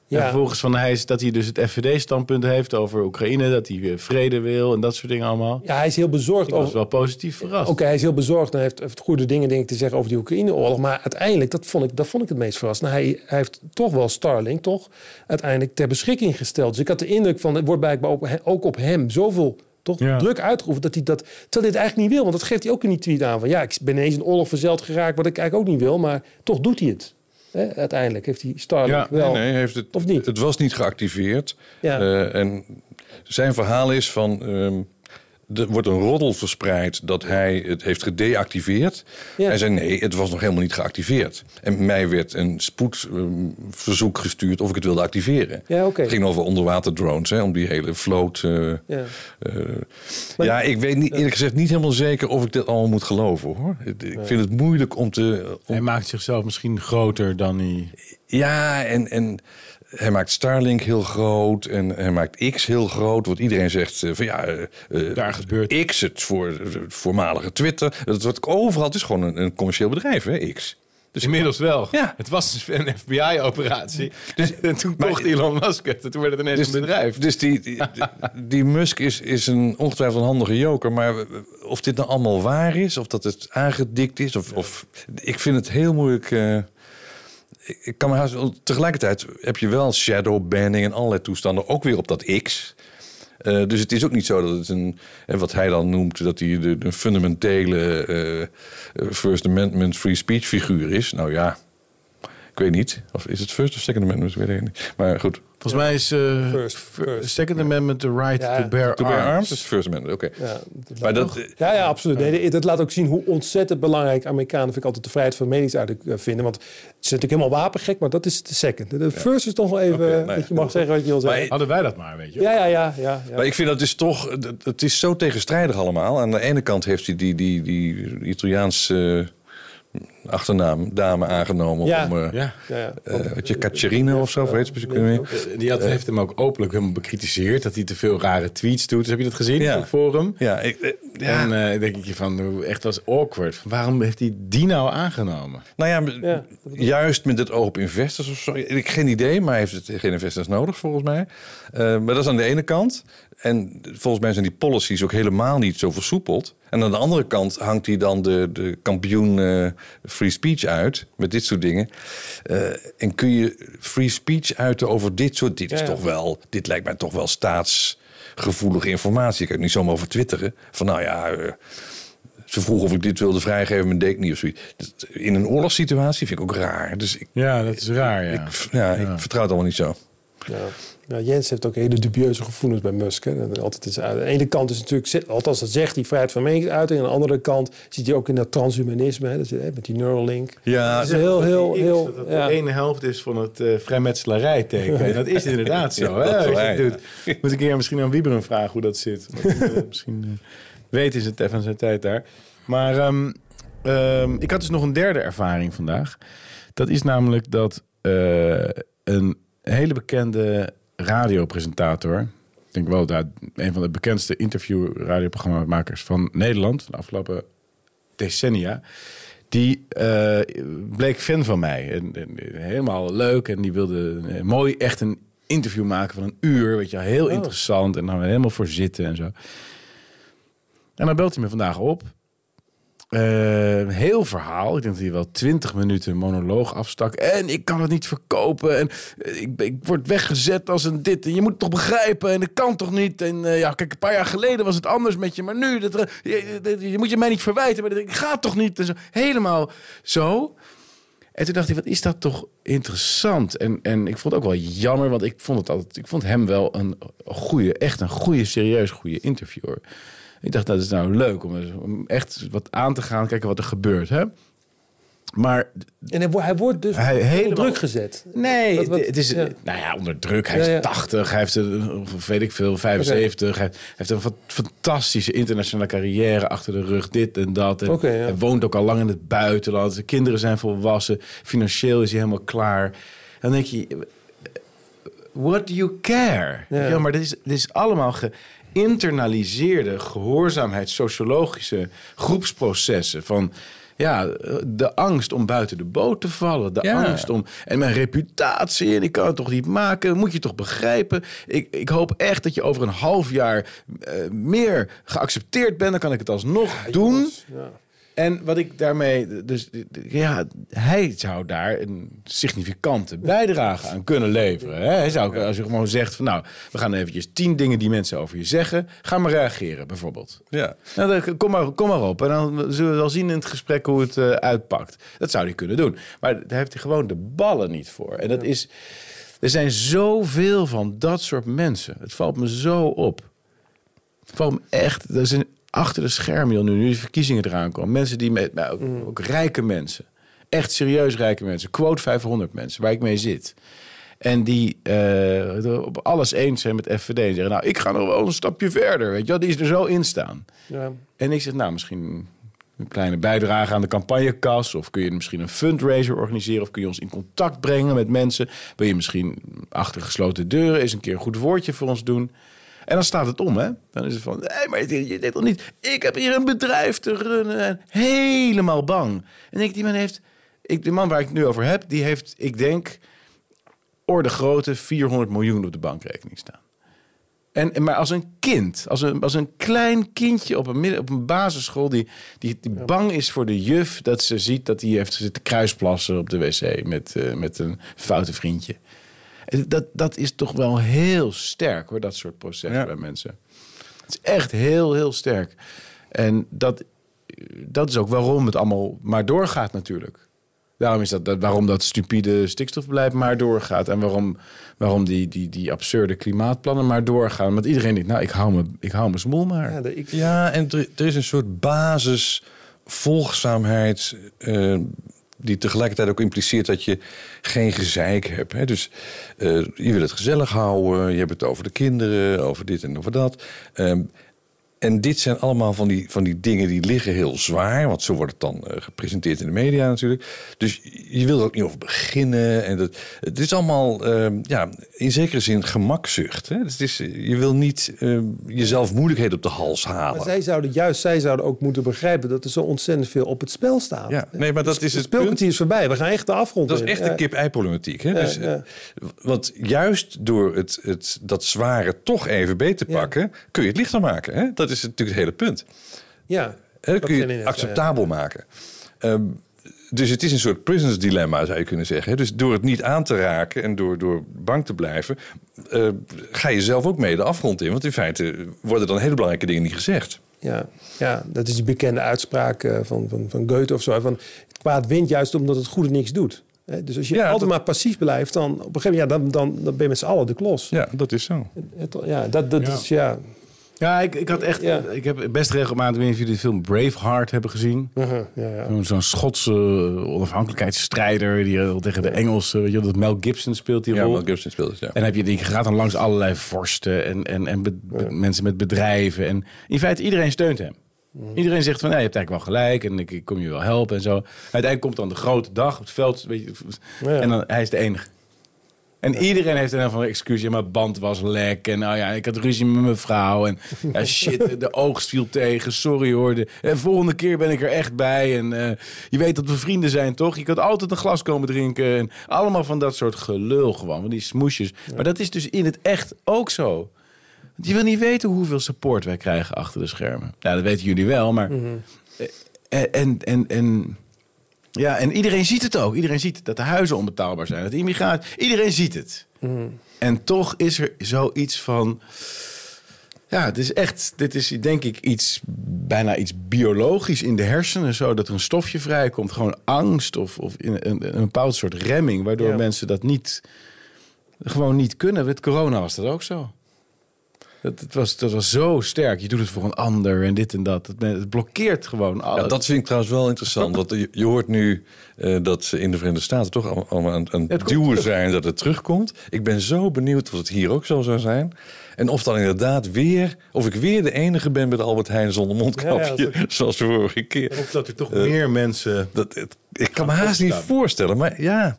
Ja. En vervolgens van hij is dat hij dus het FVD-standpunt heeft over Oekraïne, dat hij weer vrede wil en dat soort dingen allemaal. Ja, hij is heel bezorgd was over. wel positief verrast. Oké, hij is heel bezorgd en heeft, heeft goede dingen denk ik, te zeggen over die Oekraïne-oorlog. Maar uiteindelijk, dat vond ik, dat vond ik het meest verrassend. Hij, hij heeft toch wel Starlink toch uiteindelijk ter beschikking gesteld. Dus ik had de indruk van, het wordt blijkbaar ook, ook op hem zoveel toch Ja. druk uitgeoefend dat hij dat, terwijl hij het eigenlijk niet wil. Want dat geeft hij ook in die tweet aan van, ja, ik ben ineens in oorlog verzeld geraakt, wat ik eigenlijk ook niet wil. Maar toch doet hij het. Uiteindelijk heeft hij Starlink Ja, wel. Nee, heeft het, Of niet? Het was niet geactiveerd. Ja. Eh, en zijn verhaal is van... ehm, er wordt een roddel verspreid dat hij het heeft gedeactiveerd. Ja. Hij zei nee, het was nog helemaal niet geactiveerd. En mij werd een spoedverzoek gestuurd of ik het wilde activeren. Ja, oké. Het ging over onderwaterdrones, hè, om die hele vloot. eh, Ja. eh, Maar- ja, ik weet niet, eerlijk gezegd niet helemaal zeker of ik dit allemaal moet geloven hoor. Ik ik vind het moeilijk om te. Om, Hij maakt zichzelf misschien groter dan hij... ja, en, en hij maakt Starlink heel groot en hij maakt X heel groot. Want iedereen zegt eh, van ja, eh, eh, Daar gebeurt- X, het, voor, het voormalige Twitter. Dat wordt overal, het is gewoon een, een commercieel bedrijf, hè, X. Dus inmiddels wel. Ja. Het was dus een FBI-operatie. Dus, (laughs) en toen Maar- kocht Elon Musk het. En toen werd het ineens een bedrijf. Dus die, (laughs) die, Musk is, is een ongetwijfeld een handige joker. Maar of dit nou allemaal waar is, of dat het aangedikt is, of, of ik vind het heel moeilijk. Ik, kan me haast, tegelijkertijd heb je wel shadow banning en allerlei toestanden, ook weer op dat X. Eh, dus het is ook niet zo dat het een, en wat hij dan noemt, dat hij de, de fundamentele eh, eh, First Amendment free speech figuur is. Nou ja, ik weet niet. Of is het First of Second Amendment? Ik weet het niet. Maar goed, Volgens mij is eh, First, fir- first. Second Amendment the right Ja, to bear to bear arms. arms is First Amendment, oké. Ja, Maar dat, ja, ja, absoluut. Nee, dat laat ook zien hoe ontzettend belangrijk Amerikanen vind ik altijd de vrijheid van meningsuiting eh, vinden. Want het is natuurlijk helemaal wapengek, maar dat is de second. De first is toch wel even nee. dat je mag zeggen wat je wil zeggen. Hadden wij dat maar, weet je. Ja, ja, ja, ja. ja. Maar ik vind dat is toch, het- het is zo tegenstrijdig allemaal. Aan de ene kant heeft hij die, die, die Italiaanse eh, achternaam dame aangenomen. Ja. Om, eh, Ja. ja, ja. eh, weet je, Cacerino of zo, ze Nee, Eh, Die had, heeft hem ook openlijk helemaal bekritiseerd dat hij te veel rare tweets doet. Dus heb je dat gezien Ja. op het forum? Ja, ik, eh, ja. En eh denk ik je van, echt was awkward. Waarom heeft hij die nou aangenomen? nou ja, Ja. juist met het oog op investors of zo. Ik geen idee, maar hij heeft het geen investors nodig volgens mij. Eh, maar dat is aan de ene kant. En volgens mij zijn die policies ook helemaal niet zo versoepeld. En aan de andere kant hangt hij dan de, de kampioen eh, free speech uit met dit soort dingen. Eh, en kun je free speech uiten over dit soort. Dit is Ja, ja. toch wel, dit lijkt mij toch wel staatsgevoelige informatie. Ik kan het niet zomaar over twitteren. Van nou ja. eh, ze vroeg of ik dit wilde vrijgeven, maar deed ik niet of zoiets. In een oorlogssituatie vind ik ook raar. Dus ik, Ja, dat is raar, ja. ik, ja, ik vertrouw het allemaal niet zo. Ja. Ja, Jens heeft ook hele dubieuze gevoelens bij Musk. Hè. Altijd is, aan de ene kant is natuurlijk, althans dat zegt hij, vrijheid van meningsuiting. Aan de andere kant zit hij ook in dat transhumanisme, hè, dat is, hè, met die Neuralink. Ja, Dat is heel, heel, heel... dat ja. de ene helft is van het eh vrijmetselarij teken. En dat is (laughs) inderdaad zo. Ja, hè, waar, doet. Moet ik keer misschien aan Wieberen vragen hoe dat zit. Want, eh, (laughs) misschien eh, weet is het even zijn tijd daar. Maar ehm, ehm, ik had dus nog een derde ervaring vandaag. Dat is namelijk dat eh, een hele bekende radiopresentator... Ik denk wel dat een van de bekendste interview-radioprogrammamakers van Nederland... de afgelopen decennia... Die eh, bleek fan van mij. En, en helemaal leuk. En die wilde eh, mooi echt een interview maken van een uur. Weet je, heel interessant. En dan helemaal voor zitten en zo. En dan belt hij me vandaag op. Eh, heel verhaal. Ik denk dat hij wel twintig minuten monoloog afstak. En ik kan het niet verkopen. En eh, ik, ik word weggezet als een dit. En je moet het toch begrijpen. En dat kan toch niet. En eh, ja, kijk, een paar jaar geleden was het anders met je. Maar nu, dat, eh, je, moet je mij niet verwijten. Maar dat gaat toch niet. En zo. Helemaal zo. En toen dacht ik, wat is dat toch interessant? En, en ik vond het ook wel jammer, want ik vond, het altijd, ik vond hem wel een goede, echt een goede, serieus goede interviewer. Ik dacht, dat is nou leuk om, echt wat aan te gaan, kijken wat er gebeurt. Hè? Maar En hij, wordt- hij wordt dus Hij onder helemaal- druk gezet. nee, Wat- wat- het is, ja. nou ja, onder druk. Hij is Ja, ja. 80, hij heeft, of weet ik veel, 75. Hij heeft een fa- fantastische internationale carrière achter de rug, dit en dat. En. Hij woont ook al lang in het buitenland. Zijn kinderen zijn volwassen. Financieel is hij helemaal klaar. Dan denk je, what do you care? Ja. Ja, maar dit is, dit is allemaal geïnternaliseerde gehoorzaamheid, sociologische groepsprocessen van ja, de angst om buiten de boot te vallen, de Ja. angst om en mijn reputatie en ik kan het toch niet maken, moet je toch begrijpen? Ik, ik hoop echt dat je over een half jaar eh, meer geaccepteerd bent, dan kan ik het alsnog doen. Ja. En wat ik daarmee, dus ja, hij zou daar een significante bijdrage aan kunnen leveren. Hè? Hij zou, als je gewoon zegt van nou, we gaan eventjes tien dingen die mensen over je zeggen, ga maar reageren bijvoorbeeld. Ja. Nou, dan, kom, maar, kom maar op. En dan zullen we wel zien in het gesprek hoe het eh, uitpakt. Dat zou hij kunnen doen. Maar daar heeft hij gewoon de ballen niet voor. En dat is. Er zijn zoveel van dat soort mensen. Het valt me zo op. Van echt, dat is een, achter de schermen, nu, nu de verkiezingen eraan komen. Mensen die met, nou, ook, Mm. ook rijke mensen. Echt serieus rijke mensen. Quote 500 mensen, waar ik mee zit. En die eh, op alles eens zijn met FVD. En zeggen, nou, ik ga nog wel een stapje verder. Weet je wel, die is er zo in staan. Ja. En ik zeg, nou, misschien een kleine bijdrage aan de campagnekas. Of kun je misschien een fundraiser organiseren. Of kun je ons in contact brengen met mensen. Wil je misschien achter gesloten deuren eens een keer een goed woordje voor ons doen. En dan staat het om, hè? Dan is het van, nee, maar je je deed toch niet... Ik heb hier een bedrijf te runnen. En helemaal bang. En ik, die man heeft... Ik, de man waar ik het nu over heb, die heeft, ik denk... orde grootte 400 miljoen op de bankrekening staan. En, maar als een kind, als een, als een klein kindje op een, midden, op een basisschool... die, die, die bang is voor de juf dat ze ziet dat hij heeft zitten kruisplassen op de wc... met, eh, met een foute vriendje. Dat, dat is toch wel heel sterk, hoor, dat soort processen Ja. bij mensen. Het is echt heel, heel sterk. En dat, dat is ook waarom het allemaal maar doorgaat natuurlijk. Daarom is dat, dat waarom dat stupide stikstofbeleid maar doorgaat. En waarom, waarom die, die, die absurde klimaatplannen maar doorgaan. Want iedereen denkt, nou, ik hou me, ik hou me smoel maar. Ja, ik, Ja, en er, er is een soort basis volgzaamheid... eh, die tegelijkertijd ook impliceert dat je geen gezeik hebt. Hè? Dus eh, je wil het gezellig houden, je hebt het over de kinderen, over dit en over dat. Ehm, en dit zijn allemaal van die, van die dingen die liggen heel zwaar. Want zo wordt het dan eh, gepresenteerd in de media natuurlijk. Dus je wil er ook niet over beginnen. En dat, het is allemaal ehm, ja, in zekere zin gemakzucht. Hè? Dus het is, je wil niet ehm, jezelf moeilijkheden op de hals halen. maar zij zouden juist, zij zouden ook moeten begrijpen dat er zo ontzettend veel op het spel staat. Ja, nee, maar dat is het speelkwartier is voorbij. We gaan echt de afgrond Dat is echt Ja. de kip-ei-problematiek. Hè? Ja, dus, ja. eh, Want juist door het, het, dat zware toch even beter te pakken... kun je het lichter maken. Hè? Dat is natuurlijk het hele punt. Ja, dat kun je het acceptabel maken. Ehm, dus het is een soort prisoners dilemma, zou je kunnen zeggen. Dus door het niet aan te raken en door, door bang te blijven... eh, ga je zelf ook mee de afgrond in. Want in feite worden dan hele belangrijke dingen niet gezegd. Ja, ja, dat is die bekende uitspraak eh, van, van, van Goethe of zo. Van, het kwaad wint juist omdat het goede niks doet. Hè, Dus als je Ja, altijd dat- maar passief blijft, dan op een gegeven moment, ja, dan, dan, dan ben je met z'n allen de klos. Ja, dat is zo. Ja, dat, dat Ja. is ja. Ja, ik, ik had echt... Ja. Ik heb best regelmatig... Of jullie de film Braveheart hebben gezien. Uh-huh, ja, ja. Zo'n Schotse onafhankelijkheidsstrijder... die eh, tegen de Engelsen... Weet je, dat Mel Gibson speelt die Ja, rol. Mel Gibson speelt het, ja. En heb je, die gaat dan langs allerlei vorsten en, en, en be- be- mensen met bedrijven. En in feite, iedereen steunt hem. Iedereen zegt van, nee, je hebt eigenlijk wel gelijk en ik, ik kom je wel helpen en zo. Uiteindelijk komt dan de grote dag op het veld. Weet je, Ja. En dan, hij is de enige. En iedereen heeft dan van excuus. Ja, mijn band was lek. En nou ja, ik had ruzie met mijn vrouw. En ja, (laughs) shit, de oogst viel tegen. Sorry hoor. De, en volgende keer ben ik er echt bij. En eh, je weet dat we vrienden zijn, toch? Je kunt altijd een glas komen drinken. En allemaal van dat soort gelul gewoon. Van die smoesjes. Maar dat is dus in het echt ook zo. Want je wil niet weten hoeveel support wij krijgen achter de schermen. Ja, dat weten jullie wel. Maar... Eh, En, en, en, ja, en iedereen ziet het ook. Iedereen ziet dat de huizen onbetaalbaar zijn. Dat de immigratie... Iedereen ziet het. En toch is er zoiets van... Ja, het is echt... Dit is denk ik iets... Bijna iets biologisch in de hersenen. Zo dat er een stofje vrijkomt. Gewoon angst of, of in een, een bepaald soort remming. Waardoor Ja. mensen dat niet... Gewoon niet kunnen. Met corona was dat ook zo. Dat, het was, dat was zo sterk. Je doet het voor een ander en dit en dat. Het, het blokkeert gewoon alles. Ja, dat vind ik trouwens wel interessant. Want je, je hoort nu eh, dat ze in de Verenigde Staten toch allemaal- allemaal aan, het duwen zijn dat het terugkomt. Ik ben zo benieuwd of het hier ook zo zou zijn. En of dan inderdaad weer, of ik weer de enige ben de Albert Heijn zonder mondkapje. Ja, ja, zoals de vorige keer. Of dat er toch meer mensen... Dat, het- ik kan me haast niet voorstellen, maar ja.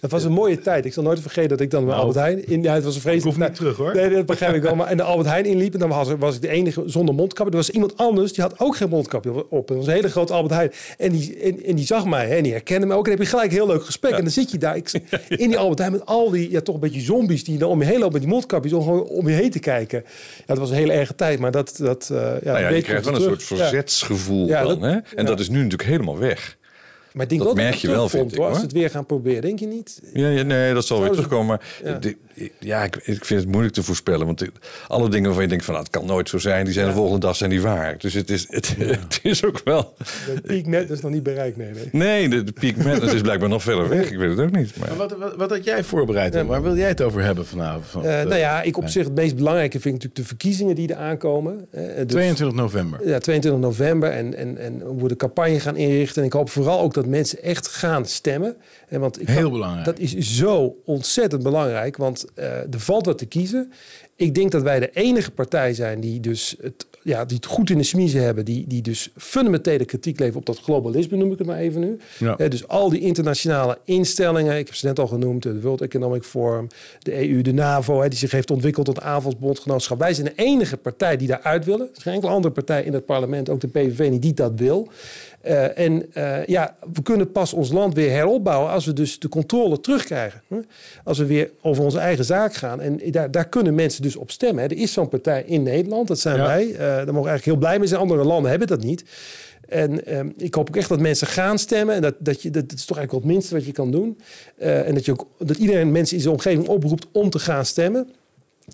Het was een mooie tijd. Ik zal nooit vergeten dat ik dan bij Albert Heijn... In, ja, het was een vreselijk... Nou, Ik hoef niet terug, hoor. Nee, dat begrijp ik wel. Maar in de Albert Heijn inliep en dan was, was ik de enige zonder mondkapje. Er was iemand anders, die had ook geen mondkapje op. Het was een hele grote Albert Heijn. En die, en, en die zag mij hè, en die herkende me ook. En dan heb je gelijk een heel leuk gesprek. En dan zit je daar ik, (laughs) in die Albert Heijn met al die ja, toch een beetje zombies... die dan om je heen lopen met die mondkapjes... om gewoon om je heen te kijken. Ja, dat was een hele erge tijd. Maar dat... dat eh, ja, Nou ja, je krijgt wel een soort verzetsgevoel Ja, dan. dat- hè? En ja. dat is nu natuurlijk helemaal weg. Maar ik denk Dat merk je wel, vind ik, hoor. Als hoor. ze het weer gaan proberen, denk je niet? Ja, ja, nee, dat zal weer Zou terugkomen. Maar Ja. de- ja, ik, ik vind het moeilijk te voorspellen. Want alle dingen waarvan je denkt van... Nou, het kan nooit zo zijn, die zijn de volgende dag zijn die waar. Dus het is, het, (laughs) het is ook wel... De piek net is nog niet bereikt, nee. nee. Nee, de, de peak madness is blijkbaar nog verder weg. Ik weet het ook niet. Maar, Maar wat, wat, wat had jij voorbereid? en Waar wil jij het over hebben vanavond? Van, Eh, nou ja, ik op zich het meest belangrijke vind ik natuurlijk de verkiezingen die er aankomen. Eh, dus- 22 november. Ja, 22 november en, en, en hoe we de campagne gaan inrichten. En ik hoop vooral ook dat mensen echt gaan stemmen. En want ik Heel kan- belangrijk. Dat is zo ontzettend belangrijk, want eh, er valt wat te kiezen. Ik denk dat wij de enige partij zijn die dus het, ja, die het goed in de smiezen hebben. Die, die dus fundamentele kritiek leveren op dat globalisme, noem ik het maar even nu. Ja. Eh, dus al die internationale instellingen, ik heb ze net al genoemd, de World Economic Forum, de EU, de NAVO, hè, die zich heeft ontwikkeld tot aanvalsbondgenootschap. Wij zijn de enige partij die daaruit willen. Er is geen enkele andere partij in het parlement, ook de PVV niet, die dat wil. Eh, en eh, ja, we kunnen pas ons land weer heropbouwen als we dus de controle terugkrijgen. Hè? Als we weer over onze eigen zaak gaan. En daar, daar kunnen mensen dus op stemmen. Hè? Er is zo'n partij in Nederland, dat zijn Ja. wij. Eh, daar mogen we eigenlijk heel blij mee zijn. Andere landen hebben dat niet. En ehm, ik hoop ook echt dat mensen gaan stemmen. En dat, dat, je, dat, dat is toch eigenlijk het minste wat je kan doen. En dat, je ook, dat iedereen mensen in zijn omgeving oproept om te gaan stemmen.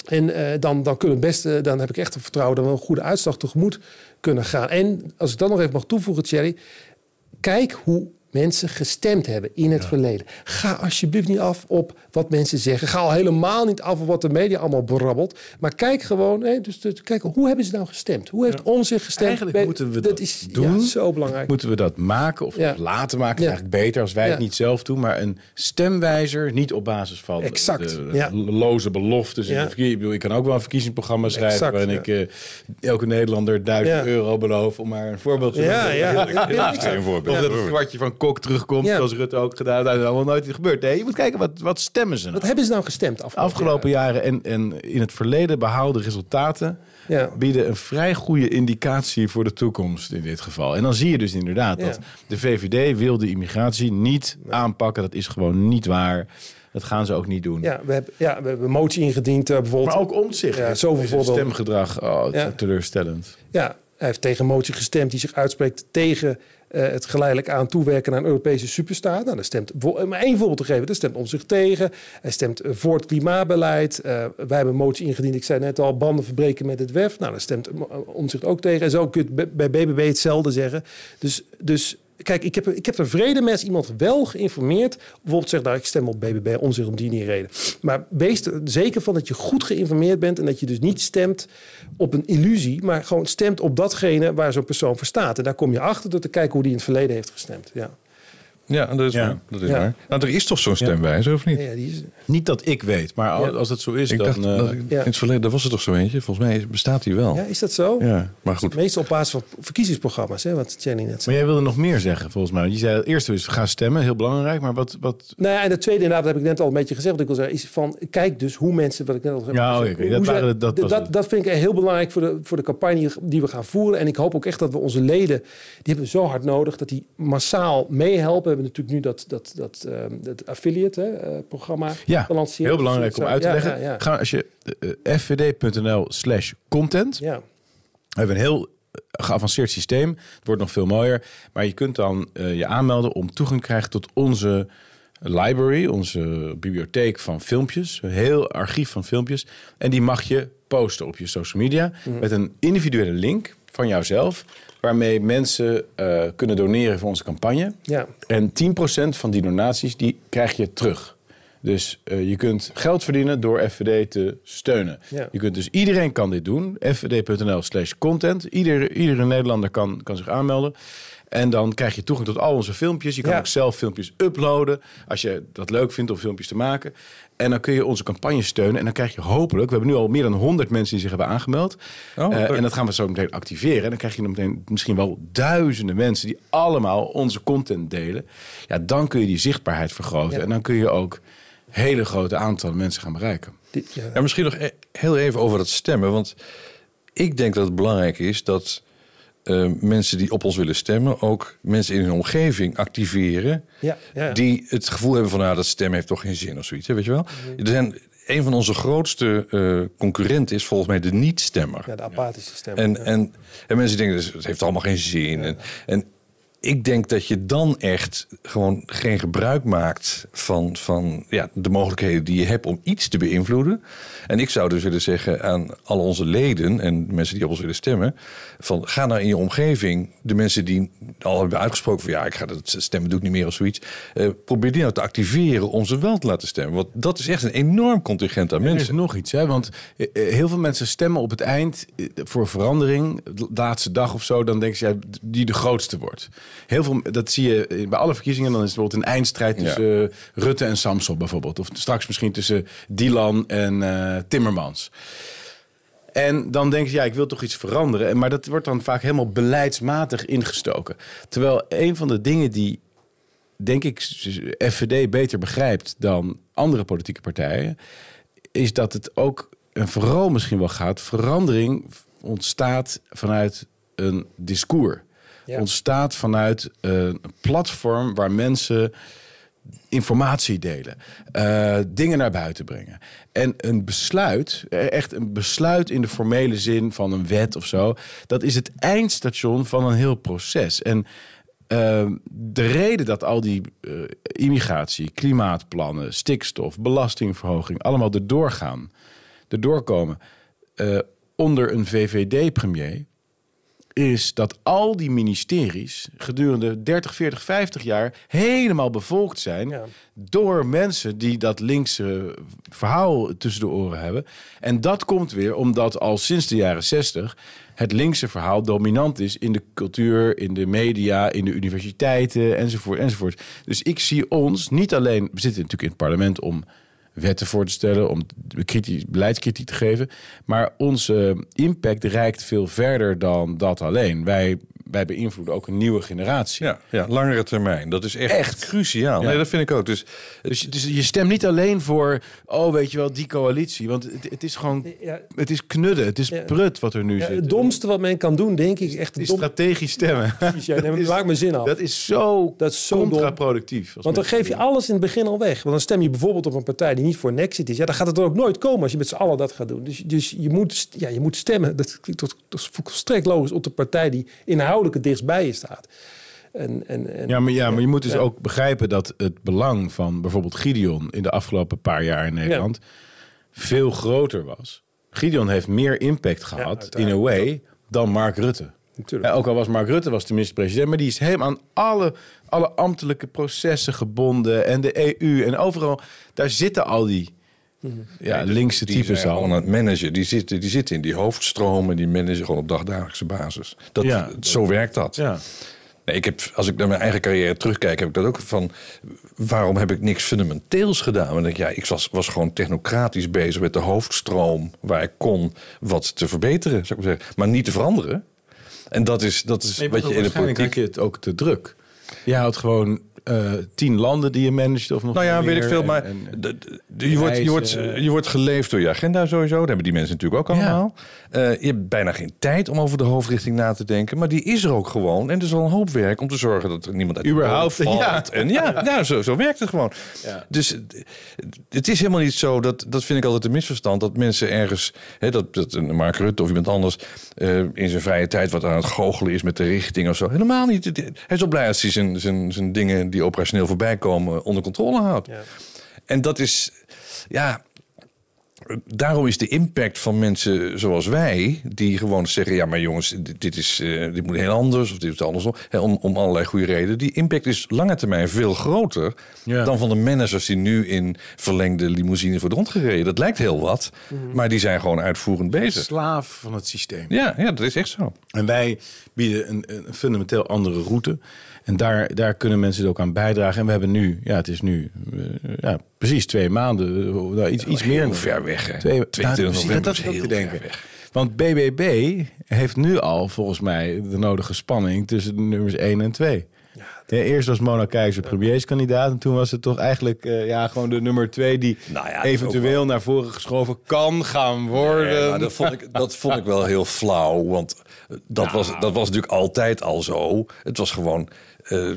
En eh, dan, dan, kunnen het beste, dan heb ik echt vertrouwen dat we een goede uitslag tegemoet kunnen gaan. En als ik dat nog even mag toevoegen, Thierry. Kijk hoe mensen gestemd hebben in het verleden. Ga alsjeblieft niet af op wat mensen zeggen. Ga al helemaal niet af op wat de media allemaal brabbelt. Maar kijk gewoon, hè, dus, dus, kijk, hoe hebben ze nou gestemd? Hoe heeft om zich gestemd? Eigenlijk Bij- moeten we dat is doen. Ja, zo belangrijk. Moeten we dat maken of Ja. laten maken? Ja. eigenlijk beter als wij het Ja. niet zelf doen. Maar een stemwijzer, niet op basis van Exact, de, de ja. loze beloftes. in Ja. de verkiezing. Ik, bedoel, ik kan ook wel een verkiezingsprogramma schrijven... Exact, waarin ja. ik eh, elke Nederlander 1000 Ja. euro beloof... om maar een voorbeeld te Ja, noemen. ja. (laughs) Geen voorbeeld. Of dat het kwartje van Kok terugkomt, Ja. zoals Rutte ook gedaan. Dat is allemaal nooit gebeurd. Nee, je moet kijken, wat, wat stemmen ze nou? Wat hebben ze nou gestemd afgelopen, Afgelopen jaren en, en in het verleden behaalde resultaten Ja. bieden een vrij goede indicatie voor de toekomst in dit geval. En dan zie je dus inderdaad Ja. dat de VVD wil de immigratie niet aanpakken. Dat is gewoon niet waar. Dat gaan ze ook niet doen. Ja, we hebben, ja, we hebben een motie ingediend uh, bijvoorbeeld. Maar ook om zich. Ja, Ja, zoveel voorbeelden. stemgedrag. Oh, Ja. teleurstellend. Ja, hij heeft tegen een motie gestemd die zich uitspreekt tegen eh, het geleidelijk aan toewerken naar een Europese superstaat. Nou, daar stemt, maar één voorbeeld te geven, daar stemt om zich tegen. Hij stemt eh, voor het klimaatbeleid. Eh, wij hebben een motie ingediend, ik zei net al, banden verbreken met het WEF. Nou, daar stemt om zich ook tegen. En zo kun je bij BBB hetzelfde zeggen. Dus, dus kijk, ik heb, ik heb er vrede met iemand wel geïnformeerd. Bijvoorbeeld zegt, nou, ik stem op BBB om zich om die niet reden. Maar wees er zeker van dat je goed geïnformeerd bent en dat je dus niet stemt op een illusie, maar gewoon stemt op datgene waar zo'n persoon voor staat. En daar kom je achter door te kijken hoe die in het verleden heeft gestemd. Ja, Ja, dat is Ja. waar. Dat is Ja. waar. Nou, er is toch zo'n stemwijzer, of niet? ja die is, Niet dat ik weet, maar als, Ja. het zo is, Ik dan... dacht, eh, dat, ja. in het verleden daar was er toch zo eentje. Volgens mij bestaat die wel. ja, Ja, is dat zo? maar goed. Meestal op basis van verkiezingsprogramma's, hè, wat Jenny net zei. maar jij wilde nog meer zeggen, volgens mij. Je zei het eerste is ga stemmen, heel belangrijk. Maar wat... wat Nou ja, en het tweede inderdaad, dat heb ik net al een beetje gezegd. Wat ik wil zeggen, is van kijk dus hoe mensen, wat ik net al heb Ja, gezegd, oké, dat zij- dat dat, dat vind ik heel belangrijk voor de, voor de campagne die we gaan voeren. En ik hoop ook echt dat we onze leden, die hebben we zo hard nodig, dat die massaal meehelpen. Hebben natuurlijk nu dat, dat, dat, ehm, dat affiliate hè, eh, programma Ja, gelanceerd. heel belangrijk om uit te leggen. Ja. Ga, als je eh, fvd.nl slash content... ja. We hebben een heel eh, geavanceerd systeem. Het wordt nog veel mooier. Maar je kunt dan je aanmelden om toegang te krijgen tot onze library, onze bibliotheek van filmpjes. Een heel archief van filmpjes. En die mag je posten op je social media met een individuele link van jouzelf. Waarmee mensen eh, kunnen doneren voor onze campagne. Ja. En 10% van die donaties die krijg je terug. Dus eh, je kunt geld verdienen door FVD te steunen. Ja. Je kunt dus iedereen kan dit doen. fvd.nl slash content. Ieder, iedere Nederlander kan, kan zich aanmelden. En dan krijg je toegang tot al onze filmpjes. Je kan Ja. ook zelf filmpjes uploaden. Als je dat leuk vindt om filmpjes te maken. En dan kun je onze campagne steunen. En dan krijg je hopelijk... We hebben nu al meer dan 100 mensen die zich hebben aangemeld. Oh, Eh, en dat gaan we zo meteen activeren. En dan krijg je dan meteen misschien wel duizenden mensen... die allemaal onze content delen. Ja, dan kun je die zichtbaarheid vergroten. Ja. En dan kun je ook hele grote aantallen mensen gaan bereiken. Dit- ja. Ja, misschien nog e- heel even over dat stemmen. Want ik denk dat het belangrijk is dat eh, mensen die op ons willen stemmen... ook mensen in hun omgeving activeren... Ja, ja. die het gevoel hebben van... nou, dat stemmen heeft toch geen zin of zoiets. hè, Weet je wel? Er zijn, een van onze grootste eh, concurrenten is volgens mij de niet-stemmer. ja, de apathische stem. En, en, en mensen denken, dus, het heeft allemaal geen zin. En, en ik denk dat je dan echt gewoon geen gebruik maakt van, van ja, de mogelijkheden die je hebt om iets te beïnvloeden. En ik zou dus willen zeggen aan al onze leden en mensen die op ons willen stemmen: van ga nou in je omgeving, de mensen die al hebben uitgesproken van ja, ik ga dat stemmen doe ik niet meer of zoiets. eh, probeer die nou te activeren om ze wel te laten stemmen. Want dat is echt een enorm contingent aan Er is mensen. nog iets, hè? want eh, eh, heel veel mensen stemmen op het eind eh, voor verandering. De laatste dag of zo, dan denken ze ja, die de grootste wordt. Heel veel, dat zie je bij alle verkiezingen. Dan is het bijvoorbeeld een eindstrijd tussen eh, Rutte en Samson bijvoorbeeld. Of straks misschien tussen Dylan en eh, Timmermans. En dan denk je, ja, ik wil toch iets veranderen. En- Maar dat wordt dan vaak helemaal beleidsmatig ingestoken. Terwijl een van de dingen die, denk ik, FVD beter begrijpt dan andere politieke partijen, is dat het ook, en vooral misschien wel gaat, verandering ontstaat vanuit een discours. Ontstaat vanuit een platform waar mensen informatie delen, eh, dingen naar buiten brengen. En een besluit, eh, echt een besluit in de formele zin van een wet of zo, dat is het eindstation van een heel proces. En eh, de reden dat al die eh, immigratie, klimaatplannen, stikstof, belastingverhoging allemaal erdoor gaan, erdoor komen eh, onder een VVD-premier, is dat al die ministeries gedurende 30, 40, 50 jaar helemaal bevolkt zijn Ja. door mensen die dat linkse verhaal tussen de oren hebben. En dat komt weer omdat al sinds de jaren 60 het linkse verhaal dominant is in de cultuur, in de media, in de universiteiten enzovoort enzovoort. Dus ik zie ons niet alleen, we zitten natuurlijk in het parlement om wetten voor te stellen, om kritisch, beleidskritiek te geven. Maar onze impact reikt veel verder dan dat alleen. Wij, wij beïnvloeden ook een nieuwe generatie. Ja, ja, langere termijn. Dat is echt, Echt? cruciaal. Ja. Nee, dat vind ik ook. Dus Dus, je- dus je stemt niet alleen voor, oh weet je wel, die coalitie. Want het, het is gewoon, Ja, het is knudden, het is Ja. prut wat er nu ja, zit. het domste wat men kan doen, denk ik, echt is dom. strategisch stemmen. (laughs) Ja, nee, maar Dat maak mijn zin af. Dat is zo, Dat is zo dom. contraproductief. als Want dan geef je alles in het begin al weg. Want dan stem je bijvoorbeeld op een partij die niet voor Nexit is. Ja, dan gaat het er ook nooit komen als je met z'n allen dat gaat doen. Dus, dus je, moet, ja, je moet stemmen. Dat klinkt tot, is volstrekt logisch op de partij die inhoudelijk het staat. En, en, en, Ja maar, ja, maar je moet dus Ja. ook begrijpen dat het belang van bijvoorbeeld Gideon in de afgelopen paar jaar in Nederland veel groter was. Gideon heeft meer impact gehad, in a way, dan Mark Rutte. Natuurlijk. Ja, ook al was Mark Rutte was tenminste president, maar die is helemaal aan alle, alle ambtelijke processen gebonden en de EU en overal. Daar zitten al die ja, linkse die zijn types gewoon aan al. het managen. Die zitten, die zitten in die hoofdstromen. Die managen gewoon op dagdagelijkse basis. Dat, Ja. zo werkt dat. Ja. Nee, ik heb, als ik naar mijn eigen carrière terugkijk, heb ik dat ook van... waarom heb ik niks fundamenteels gedaan? Want ik, ja, ik was, was gewoon technocratisch bezig met de hoofdstroom... waar ik kon wat te verbeteren, zou ik maar zeggen. Maar niet te veranderen. En dat is, dat is Nee, wat je in de waarschijnlijk politiek... je het ook te druk. Je had gewoon eh, tien landen die je managed of nog Nou ja, meer. weet ik veel, maar en- de- je, wordt, je, wordt, reizen. je wordt geleefd door je agenda sowieso. Dat hebben die mensen natuurlijk ook Ja. allemaal. Eh, je hebt bijna geen tijd om over de hoofdrichting na te denken. Maar die is er ook gewoon. En er is al een hoop werk om te zorgen dat er niemand uit de Überhaupt, boot valt. ja. En ja, ja zo, zo werkt het gewoon. Ja. Dus eh, het is helemaal niet zo, dat, dat vind ik altijd een misverstand... dat mensen ergens, hè, dat, dat een Mark Rutte of iemand anders... eh, in zijn vrije tijd wat aan het goochelen is met de richting of zo. Helemaal niet. Hij is wel blij als hij zijn, zijn, zijn dingen die operationeel voorbij komen... onder controle houdt. Ja. En dat is, ja, daarom is de impact van mensen zoals wij, die gewoon zeggen: ja, maar jongens, dit, dit is, eh, dit moet heel anders of dit is andersom, om, om allerlei goede redenen. Die impact is lange termijn veel groter Ja. dan van de managers die nu in verlengde limousine voor de rond gereden. Dat lijkt heel wat, maar die zijn gewoon uitvoerend bezig. slaaf van het systeem. Ja, ja, dat is echt zo. En wij bieden een, een fundamenteel andere route. En daar, daar kunnen mensen ook aan bijdragen. En we hebben nu, ja, het is nu eh, ja, precies twee maanden, eh, nou, iets, iets meer. Ver weg, hè? Twee, 22 nou, november dat is heel te denken. weg. Want BBB heeft nu al volgens mij de nodige spanning tussen de nummers 1 en 2. Ja, eerst was Mona Keizer premierskandidaat. En toen was het toch eigenlijk eh, ja, gewoon de nummer 2 die Nou ja, eventueel naar voren geschoven kan gaan worden. Nee, dat, vond ik, dat vond ik wel heel flauw. Want dat, was, dat was natuurlijk altijd al zo. Het was gewoon. Eh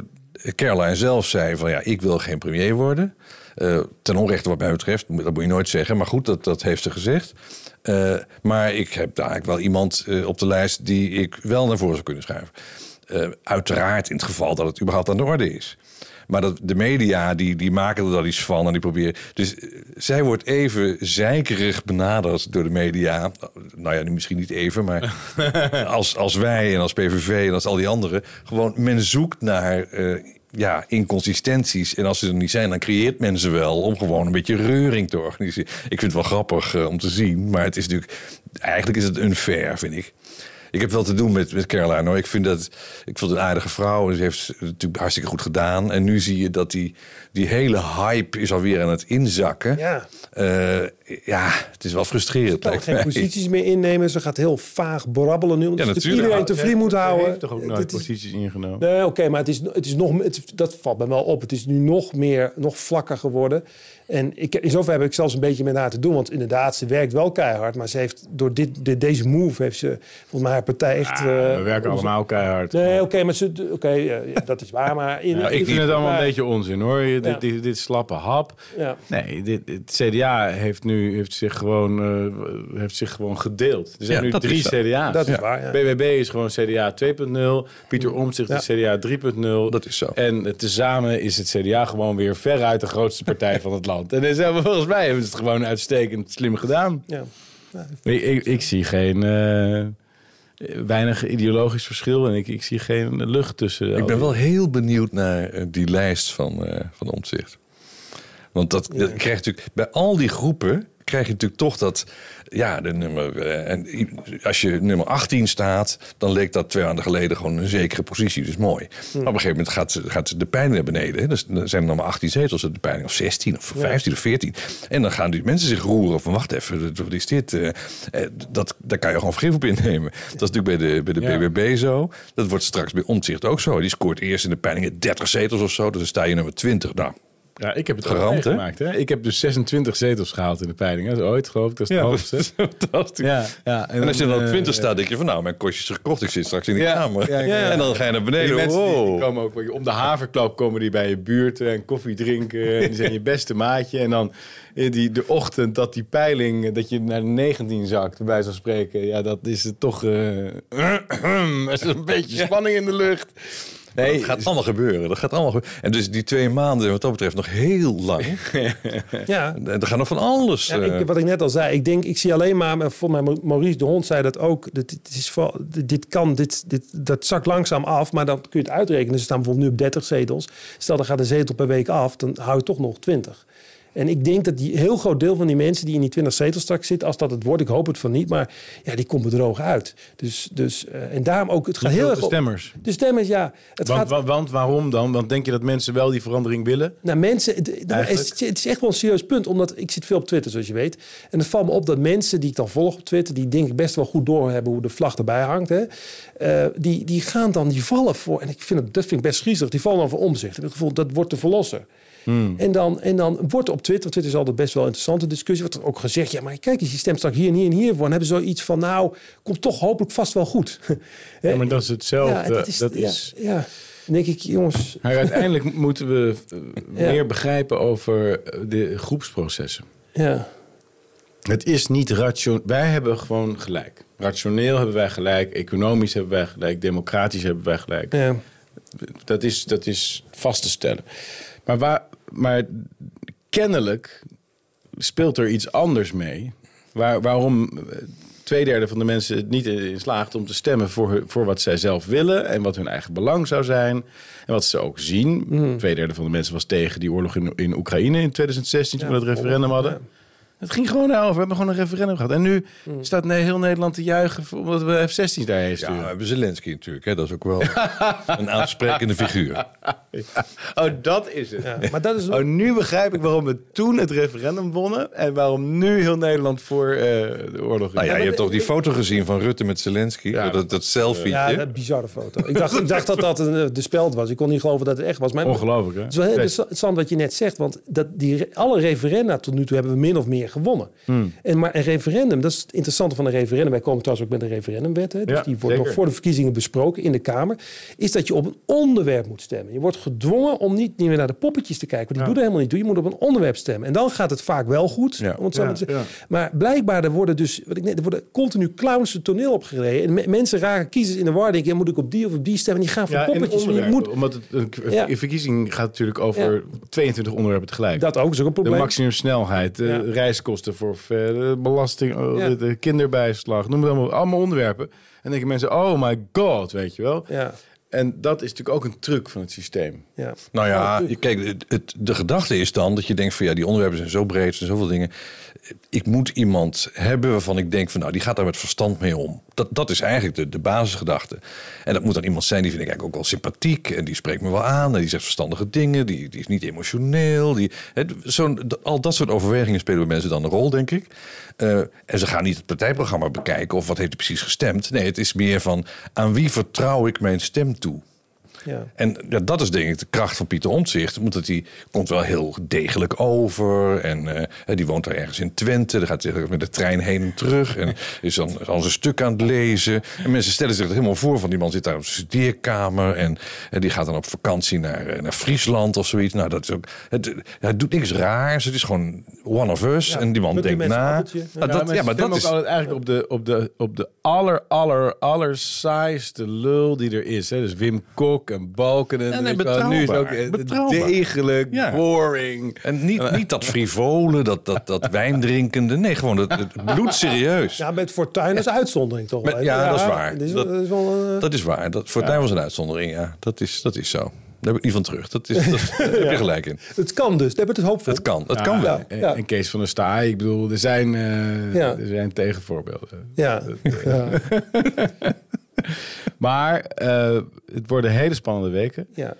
Caroline zelf zei van ja, ik wil geen premier worden. Eh, ten onrechte wat mij betreft, dat moet je nooit zeggen. Maar goed, dat, dat heeft ze gezegd. Eh, maar ik heb daar eigenlijk wel iemand op de lijst die ik wel naar voren zou kunnen schuiven. Uiteraard in het geval dat het überhaupt aan de orde is. Maar dat, de media die, die maken er dan iets van en die proberen. Dus eh, zij wordt even zeikerig benaderd door de media. Nou ja, nu misschien niet even, maar (laughs) als, als wij en als PVV en als al die anderen. Gewoon, men zoekt naar eh, ja, inconsistenties. En als ze er niet zijn, dan creëert men ze wel om gewoon een beetje reuring te organiseren. Ik vind het wel grappig eh, om te zien, maar het is natuurlijk. Eigenlijk is het unfair, vind ik. Ik heb wel te doen met, met Caroline. Hoor. Ik vind dat ik vond het een aardige vrouw. Ze heeft het natuurlijk hartstikke goed gedaan. En nu zie je dat die, die hele hype is alweer aan het inzakken. Ja. Eh, ja, het is wel frustrerend. Ze kan geen mij. posities meer innemen. Ze gaat heel vaag brabbelen nu. Omdat Ja, ze natuurlijk iedereen tevreden moet Hij houden. heeft toch ook nooit is- posities ingenomen? Nee, oké, maar het is, het is nog, het, dat valt me wel op. Het is nu nog meer, nog vlakker geworden. En ik, in zover heb ik zelfs een beetje met haar te doen. Want inderdaad, ze werkt wel keihard. Maar ze heeft door dit, deze move, heeft ze volgens mij haar partij echt... Ah, eh, we werken allemaal keihard. Nee, oké, maar ze, oké, eh, dat is waar. Maar (laughs) in, Ja, ik in- vind het allemaal maar- een beetje onzin hoor. Dit, dit, dit slappe hap. Ja. Nee, dit, het CDA heeft nu heeft zich gewoon, eh, heeft zich gewoon gedeeld. Er zijn Ja, nu dat drie. CDA's. Dat is waar, ja. BBB is gewoon CDA 2.0. Pieter Omtzigt is CDA 3.0. Dat is zo. En eh, tezamen is het CDA gewoon weer veruit de grootste partij van het land. En dus, volgens mij hebben ze het gewoon uitstekend slim gedaan. Ja. Ik, ik, ik zie geen... eh, weinig ideologisch verschil en ik, ik zie geen lucht tussen. Ik ben die- wel heel benieuwd naar eh, die lijst van, eh van Omtzigt. Want dat, dat krijgt natuurlijk bij al die groepen krijg je natuurlijk toch dat ja, de nummer eh, en als je nummer 18 staat, dan leek dat twee maanden geleden gewoon een zekere positie, dus mooi. Maar op een gegeven moment gaat, gaat de peiling naar beneden. hè. Dus dan zijn er nog maar 18 zetels op de peiling, of 16 of 15 of 14. En dan gaan die mensen zich roeren van wacht even, wat is dit? Eh, eh, dat, daar kan je gewoon vergif op innemen. Dat is natuurlijk bij de, bij de Ja. BBB zo. Dat wordt straks bij Omtzigt ook zo. Die scoort eerst in de peilingen 30 zetels of zo. Dus dan sta je nummer 20. Nou, Ja, ik heb het Geramd, hè? gemaakt. Hè? Ik heb dus 26 zetels gehaald in de peiling. Dat is ooit, geloof ik. Dat is het hoogste. fantastisch. Ja, ja. En als je dan op eh, 20 staat, denk je van nou, mijn kostjes is gekocht. Ik zit straks in de Ja, kamer. ja, ja, ja. En dan ga je naar Die beneden. mensen die, die Wow. komen ook om de haverklap komen die bij je buurt en koffie drinken. En die zijn je beste maatje. En dan in die, de ochtend dat die peiling, dat je naar de 19 zakt, bij zo'n spreken. Ja, dat is het toch... eh (clears throat) er is een beetje spanning in de lucht. Nee, dat gaat allemaal gebeuren. Dat gaat allemaal gebeuren. En dus die twee maanden, wat dat betreft, nog heel lang. (laughs) Ja. En er gaat nog van alles. Ja, eh, ik, wat ik net al zei, ik denk, ik zie alleen maar, volgens mij Maurice de Hond zei dat ook. Dit, dit is vooral, dit, dit kan, dit, dit, dat zakt langzaam af, maar dan kun je het uitrekenen. Ze staan bijvoorbeeld nu op 30 zetels. Stel, er gaat een zetel per week af, dan hou je toch nog 20. En ik denk dat die heel groot deel van die mensen die in die 20 zetels straks zitten, als dat het wordt, ik hoop het van niet, maar ja, die komt bedroog uit. Dus, dus uh, en daarom ook, het gaat heel de erg. op- stemmers. De stemmers, ja. Het Want, gaat, wa- want waarom dan? Want denk je dat mensen wel die verandering willen? Nou, mensen, het, nou, het, het is echt wel een serieus punt, omdat ik zit veel op Twitter, zoals je weet. En het valt me op dat mensen die ik dan volg op Twitter, die denk ik best wel goed doorhebben hoe de vlag erbij hangt, hè, eh, die, die gaan dan, die vallen voor, en ik vind het, dat vind ik best griezelig, die vallen dan voor omzicht. Ik heb het gevoel dat wordt de verlosser. En, dan, en dan wordt op Twitter, Twitter is altijd best wel een interessante discussie, wordt er ook gezegd, ja, maar kijk eens, je stemt straks hier en hier en hier voor. En hebben ze zoiets van, nou, komt toch hopelijk vast wel goed. (laughs) Ja, maar dat is hetzelfde. Ja, dat is, dat ja, is, ja. Dan denk ik, jongens, Maar uiteindelijk (laughs) moeten we eh, Ja. meer begrijpen over eh, de groepsprocessen. ja. Het is niet rationeel. Wij hebben gewoon gelijk. Rationeel hebben wij gelijk. Economisch hebben wij gelijk. Democratisch hebben wij gelijk. ja. Dat, is, dat is vast te stellen. Maar, waar, maar kennelijk speelt er iets anders mee. Waar, waarom eh, twee derde van de mensen het niet in slaagt om te stemmen voor, voor wat zij zelf willen en wat hun eigen belang zou zijn. En wat ze ook zien. Mhm. Twee derde van de mensen was tegen die oorlog in, in Oekraïne in 2016 toen we het referendum hadden. Het ging gewoon over. We hebben gewoon een referendum gehad. En nu Mhm. staat heel Nederland te juichen voor- omdat we F-16 daarheen ja, sturen. we hebben Zelensky natuurlijk. Hè? Dat is ook wel (laughs) een aansprekende figuur. Oh, dat is het. Ja, maar dat is Oh, nu begrijp ik waarom we toen het referendum wonnen en waarom nu heel Nederland voor eh, de oorlog is. Nou ja, je hebt toch die foto gezien van Rutte met Zelensky? Ja, dat, dat selfie. Ja, dat bizarre foto. Ik dacht, ik dacht dat dat een, eh, de speld was. Ik kon niet geloven dat het echt was. Maar Ongelooflijk, hè? Het is wel heel interessant wat je net zegt. Want dat die, alle referenda tot nu toe hebben we min of meer gewonnen. Hmm. En, maar een referendum, dat is het interessante van een referendum. Wij komen trouwens ook met een referendumwet. Hè, dus Ja, die wordt zeker. nog voor de verkiezingen besproken in de Kamer. Is dat je op een onderwerp moet stemmen. Je wordt gedwongen om niet, niet meer naar de poppetjes te kijken. Want die doen er helemaal niet toe. Je moet op een onderwerp stemmen. En dan gaat het vaak wel goed. Ja. Om het zo maar te blijkbaar er worden dus, wat ik er worden continu clowns het toneel opgereden. En me- mensen raken kiezers in de war. Denken, moet ik op die of op die stemmen? Die gaan voor poppetjes. Je moet omdat het, een, verkiezing gaat natuurlijk over 22 onderwerpen tegelijk. dat ook is ook een de probleem. maximumsnelheid, de Ja. Reiskosten voor de belasting, oh, Ja. de, de kinderbijslag, noem het allemaal, allemaal onderwerpen. En dan denken mensen, oh my god, weet je wel. Ja, En dat is natuurlijk ook een truc van het systeem. Ja. Nou ja, kijk, het, het- de gedachte is dan dat je denkt van ja, die onderwerpen zijn zo breed, er zijn zoveel dingen. Ik moet iemand hebben waarvan ik denk van nou, die gaat daar met verstand mee om. Dat, dat is eigenlijk de, de basisgedachte. En dat moet dan iemand zijn die vind ik eigenlijk ook wel sympathiek en die spreekt me wel aan en die zegt verstandige dingen, die, die is niet emotioneel. Die, zo'n, al dat soort overwegingen spelen bij mensen dan een rol, denk ik. Eh, en ze gaan niet het partijprogramma bekijken of wat heeft hij precies gestemd. Nee, het is meer van aan wie vertrouw ik mijn stem toe. Ja. En ja, dat is denk ik de kracht van Pieter Omtzigt. Omdat hij komt wel heel degelijk over. En eh, die woont daar ergens in Twente. Dan gaat hij met de trein heen en terug. En (laughs) is dan al zijn stuk aan het lezen. En mensen stellen zich het helemaal voor van die man zit daar op zijn studeerkamer. En, en die gaat dan op vakantie naar, eh, naar Friesland of zoiets. Nou, dat is ook. Het, hij doet niks raars. Het is gewoon one of us. Ja, en die man die denkt na. appeltje. Ah, dat, ja, maar dat is. ook altijd eigenlijk op de, op de, op de aller, aller, aller saaiste lul die er is. Hè? Dus Wim Kok en Balken. En nee, wel, nu is ook betrouwbaar. Betrouwbaar. degelijk, Ja. boring. En niet, niet dat frivole, dat, dat, dat wijndrinkende. Nee, gewoon het, het bloedserieus. ja, met Fortuin als uitzondering toch? Met- ja, dat is waar. Dat is, Dat- is wel, eh, Dat is waar. Dat, Fortuyn was een uitzondering, ja. Dat is, dat is zo. Daar heb ik niet van terug. Dat is, dat, daar heb je (laughs) gelijk in. het kan dus. Daar heb ik het hoopvol. Het kan, het Ja, kan wel. Ja. En, en Kees van der Staaij, ik bedoel, er zijn, eh, Ja. er zijn tegenvoorbeelden. Ja, ja, (laughs) Maar eh, het worden hele spannende weken. ja.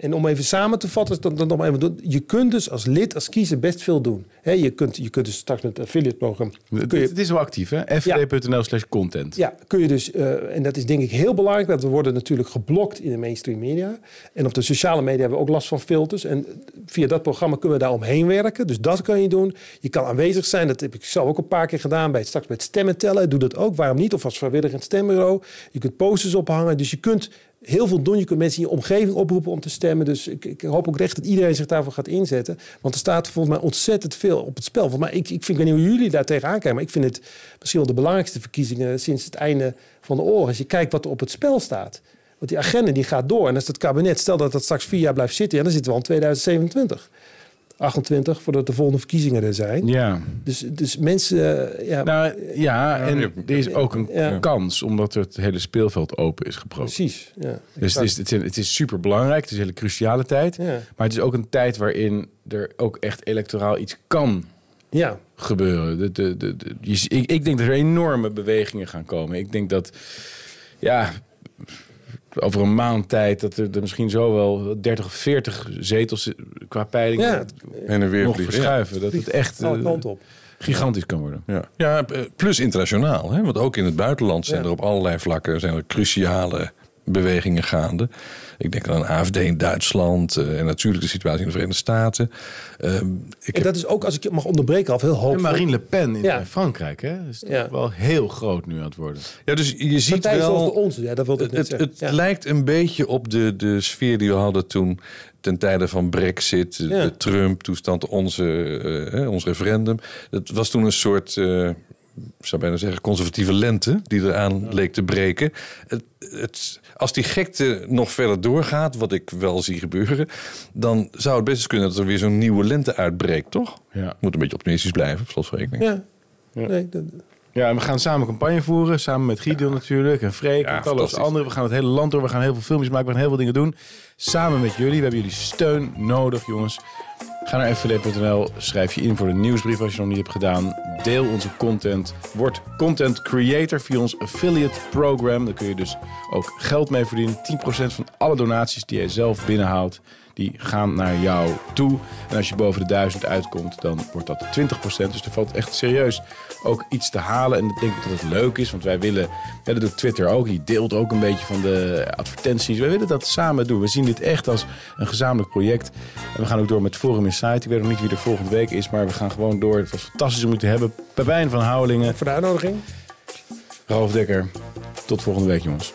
En om even samen te vatten, dan, dan nog maar even doen. Je kunt dus als lid, als kiezer best veel doen. Je, kunt, je kunt dus straks met het affiliate programma... Het, is wel actief, hè? fd.nl slash content. Ja, kun je dus, eh, en dat is denk ik heel belangrijk, want we worden natuurlijk geblokt in de mainstream media. En op de sociale media hebben we ook last van filters. En via dat programma kunnen we daar omheen werken. Dus dat kan je doen. Je kan aanwezig zijn, dat heb ik zelf ook een paar keer gedaan, bij straks bij het stemmen tellen. Doe dat ook, waarom niet? Of als vrijwilliger in het stembureau. Je kunt posters ophangen, dus je kunt heel veel doen. Je kunt mensen in je omgeving oproepen om te stemmen. Dus ik, ik hoop ook echt dat iedereen zich daarvoor gaat inzetten. Want er staat volgens mij ontzettend veel op het spel. Volgens mij, ik, ik vind, ik weet niet hoe jullie daar tegenaan kijken, maar ik vind het misschien wel de belangrijkste verkiezingen sinds het einde van de oorlog. Als je kijkt wat er op het spel staat. Want die agenda die gaat door. En als het kabinet, stel dat dat straks vier jaar blijft zitten, ja, dan zitten we al in 2027. 28, voordat de volgende verkiezingen er zijn. Ja. Dus, dus mensen, eh, ja, Nou ja, en je- er is ook een Ja. kans, omdat het hele speelveld open is gebroken. precies. Ja, Dus het is, het, is, het is super belangrijk, het is een hele cruciale tijd. Ja. Maar het is ook een tijd waarin er ook echt electoraal iets kan ja, gebeuren. De, de, de, de- je- ik, ik denk dat er enorme bewegingen gaan komen. Ik denk dat, ja, over een maand tijd... dat er, er misschien zo wel 30 of 40 zetels qua peiling Ja. En weer nog vliegen. verschuiven. Dat het echt eh, kanten op. gigantisch kan worden. Ja. ja, eh, plus internationaal. Hè? Want ook in het buitenland zijn Ja. er op allerlei vlakken zijn er cruciale bewegingen gaande. Ik denk aan AFD in Duitsland eh, en natuurlijk de situatie in de Verenigde Staten. Ehm, ik En dat is ook, als ik je mag onderbreken, al heel En hoopvol. Marine Le Pen in Ja. Frankrijk, hè? is toch Ja. wel heel groot nu aan het worden. ja, dus je ziet Partij zoals de wel. onze, ja, dat wilde ik Het, net het, zeggen. het Ja. lijkt een beetje op de, de sfeer die we hadden toen ten tijde van Brexit, de, Ja. de Trump-toestand, onze, eh, ons referendum. Het was toen een soort, eh, ik zou bijna zeggen, conservatieve lente die eraan leek te breken. Het, het, als die gekte nog verder doorgaat, wat ik wel zie gebeuren, dan zou het best eens kunnen dat er weer zo'n nieuwe lente uitbreekt, toch? Ja. Moet een beetje optimistisch blijven, slotverrekening. Ja. Nee, dat, Ja, en we gaan samen campagne voeren. Samen met Gideon natuurlijk. En Freek en talloze anderen. We gaan het hele land door. We gaan heel veel filmpjes maken. We gaan heel veel dingen doen. Samen met jullie. We hebben jullie steun nodig, jongens. Ga naar fvd.nl. Schrijf je in voor de nieuwsbrief als je het nog niet hebt gedaan. Deel onze content. Word content creator via ons affiliate program. Daar kun je dus ook geld mee verdienen. 10% van alle donaties die jij zelf binnenhaalt. Die gaan naar jou toe. En als je boven de 1000 uitkomt, dan wordt dat 20%. Dus er valt echt serieus ook iets te halen. En ik denk dat het leuk is, want wij willen... Ja, dat doet Twitter ook. Die deelt ook een beetje van de advertenties. Wij willen dat samen doen. We zien dit echt als een gezamenlijk project. En we gaan ook door met Forum Insight. Ik weet nog niet wie er volgende week is, maar we gaan gewoon door. Het was fantastisch om u te hebben. Pepijn van Houwelingen, Voor de uitnodiging. Ralf Dekker. Tot volgende week, jongens.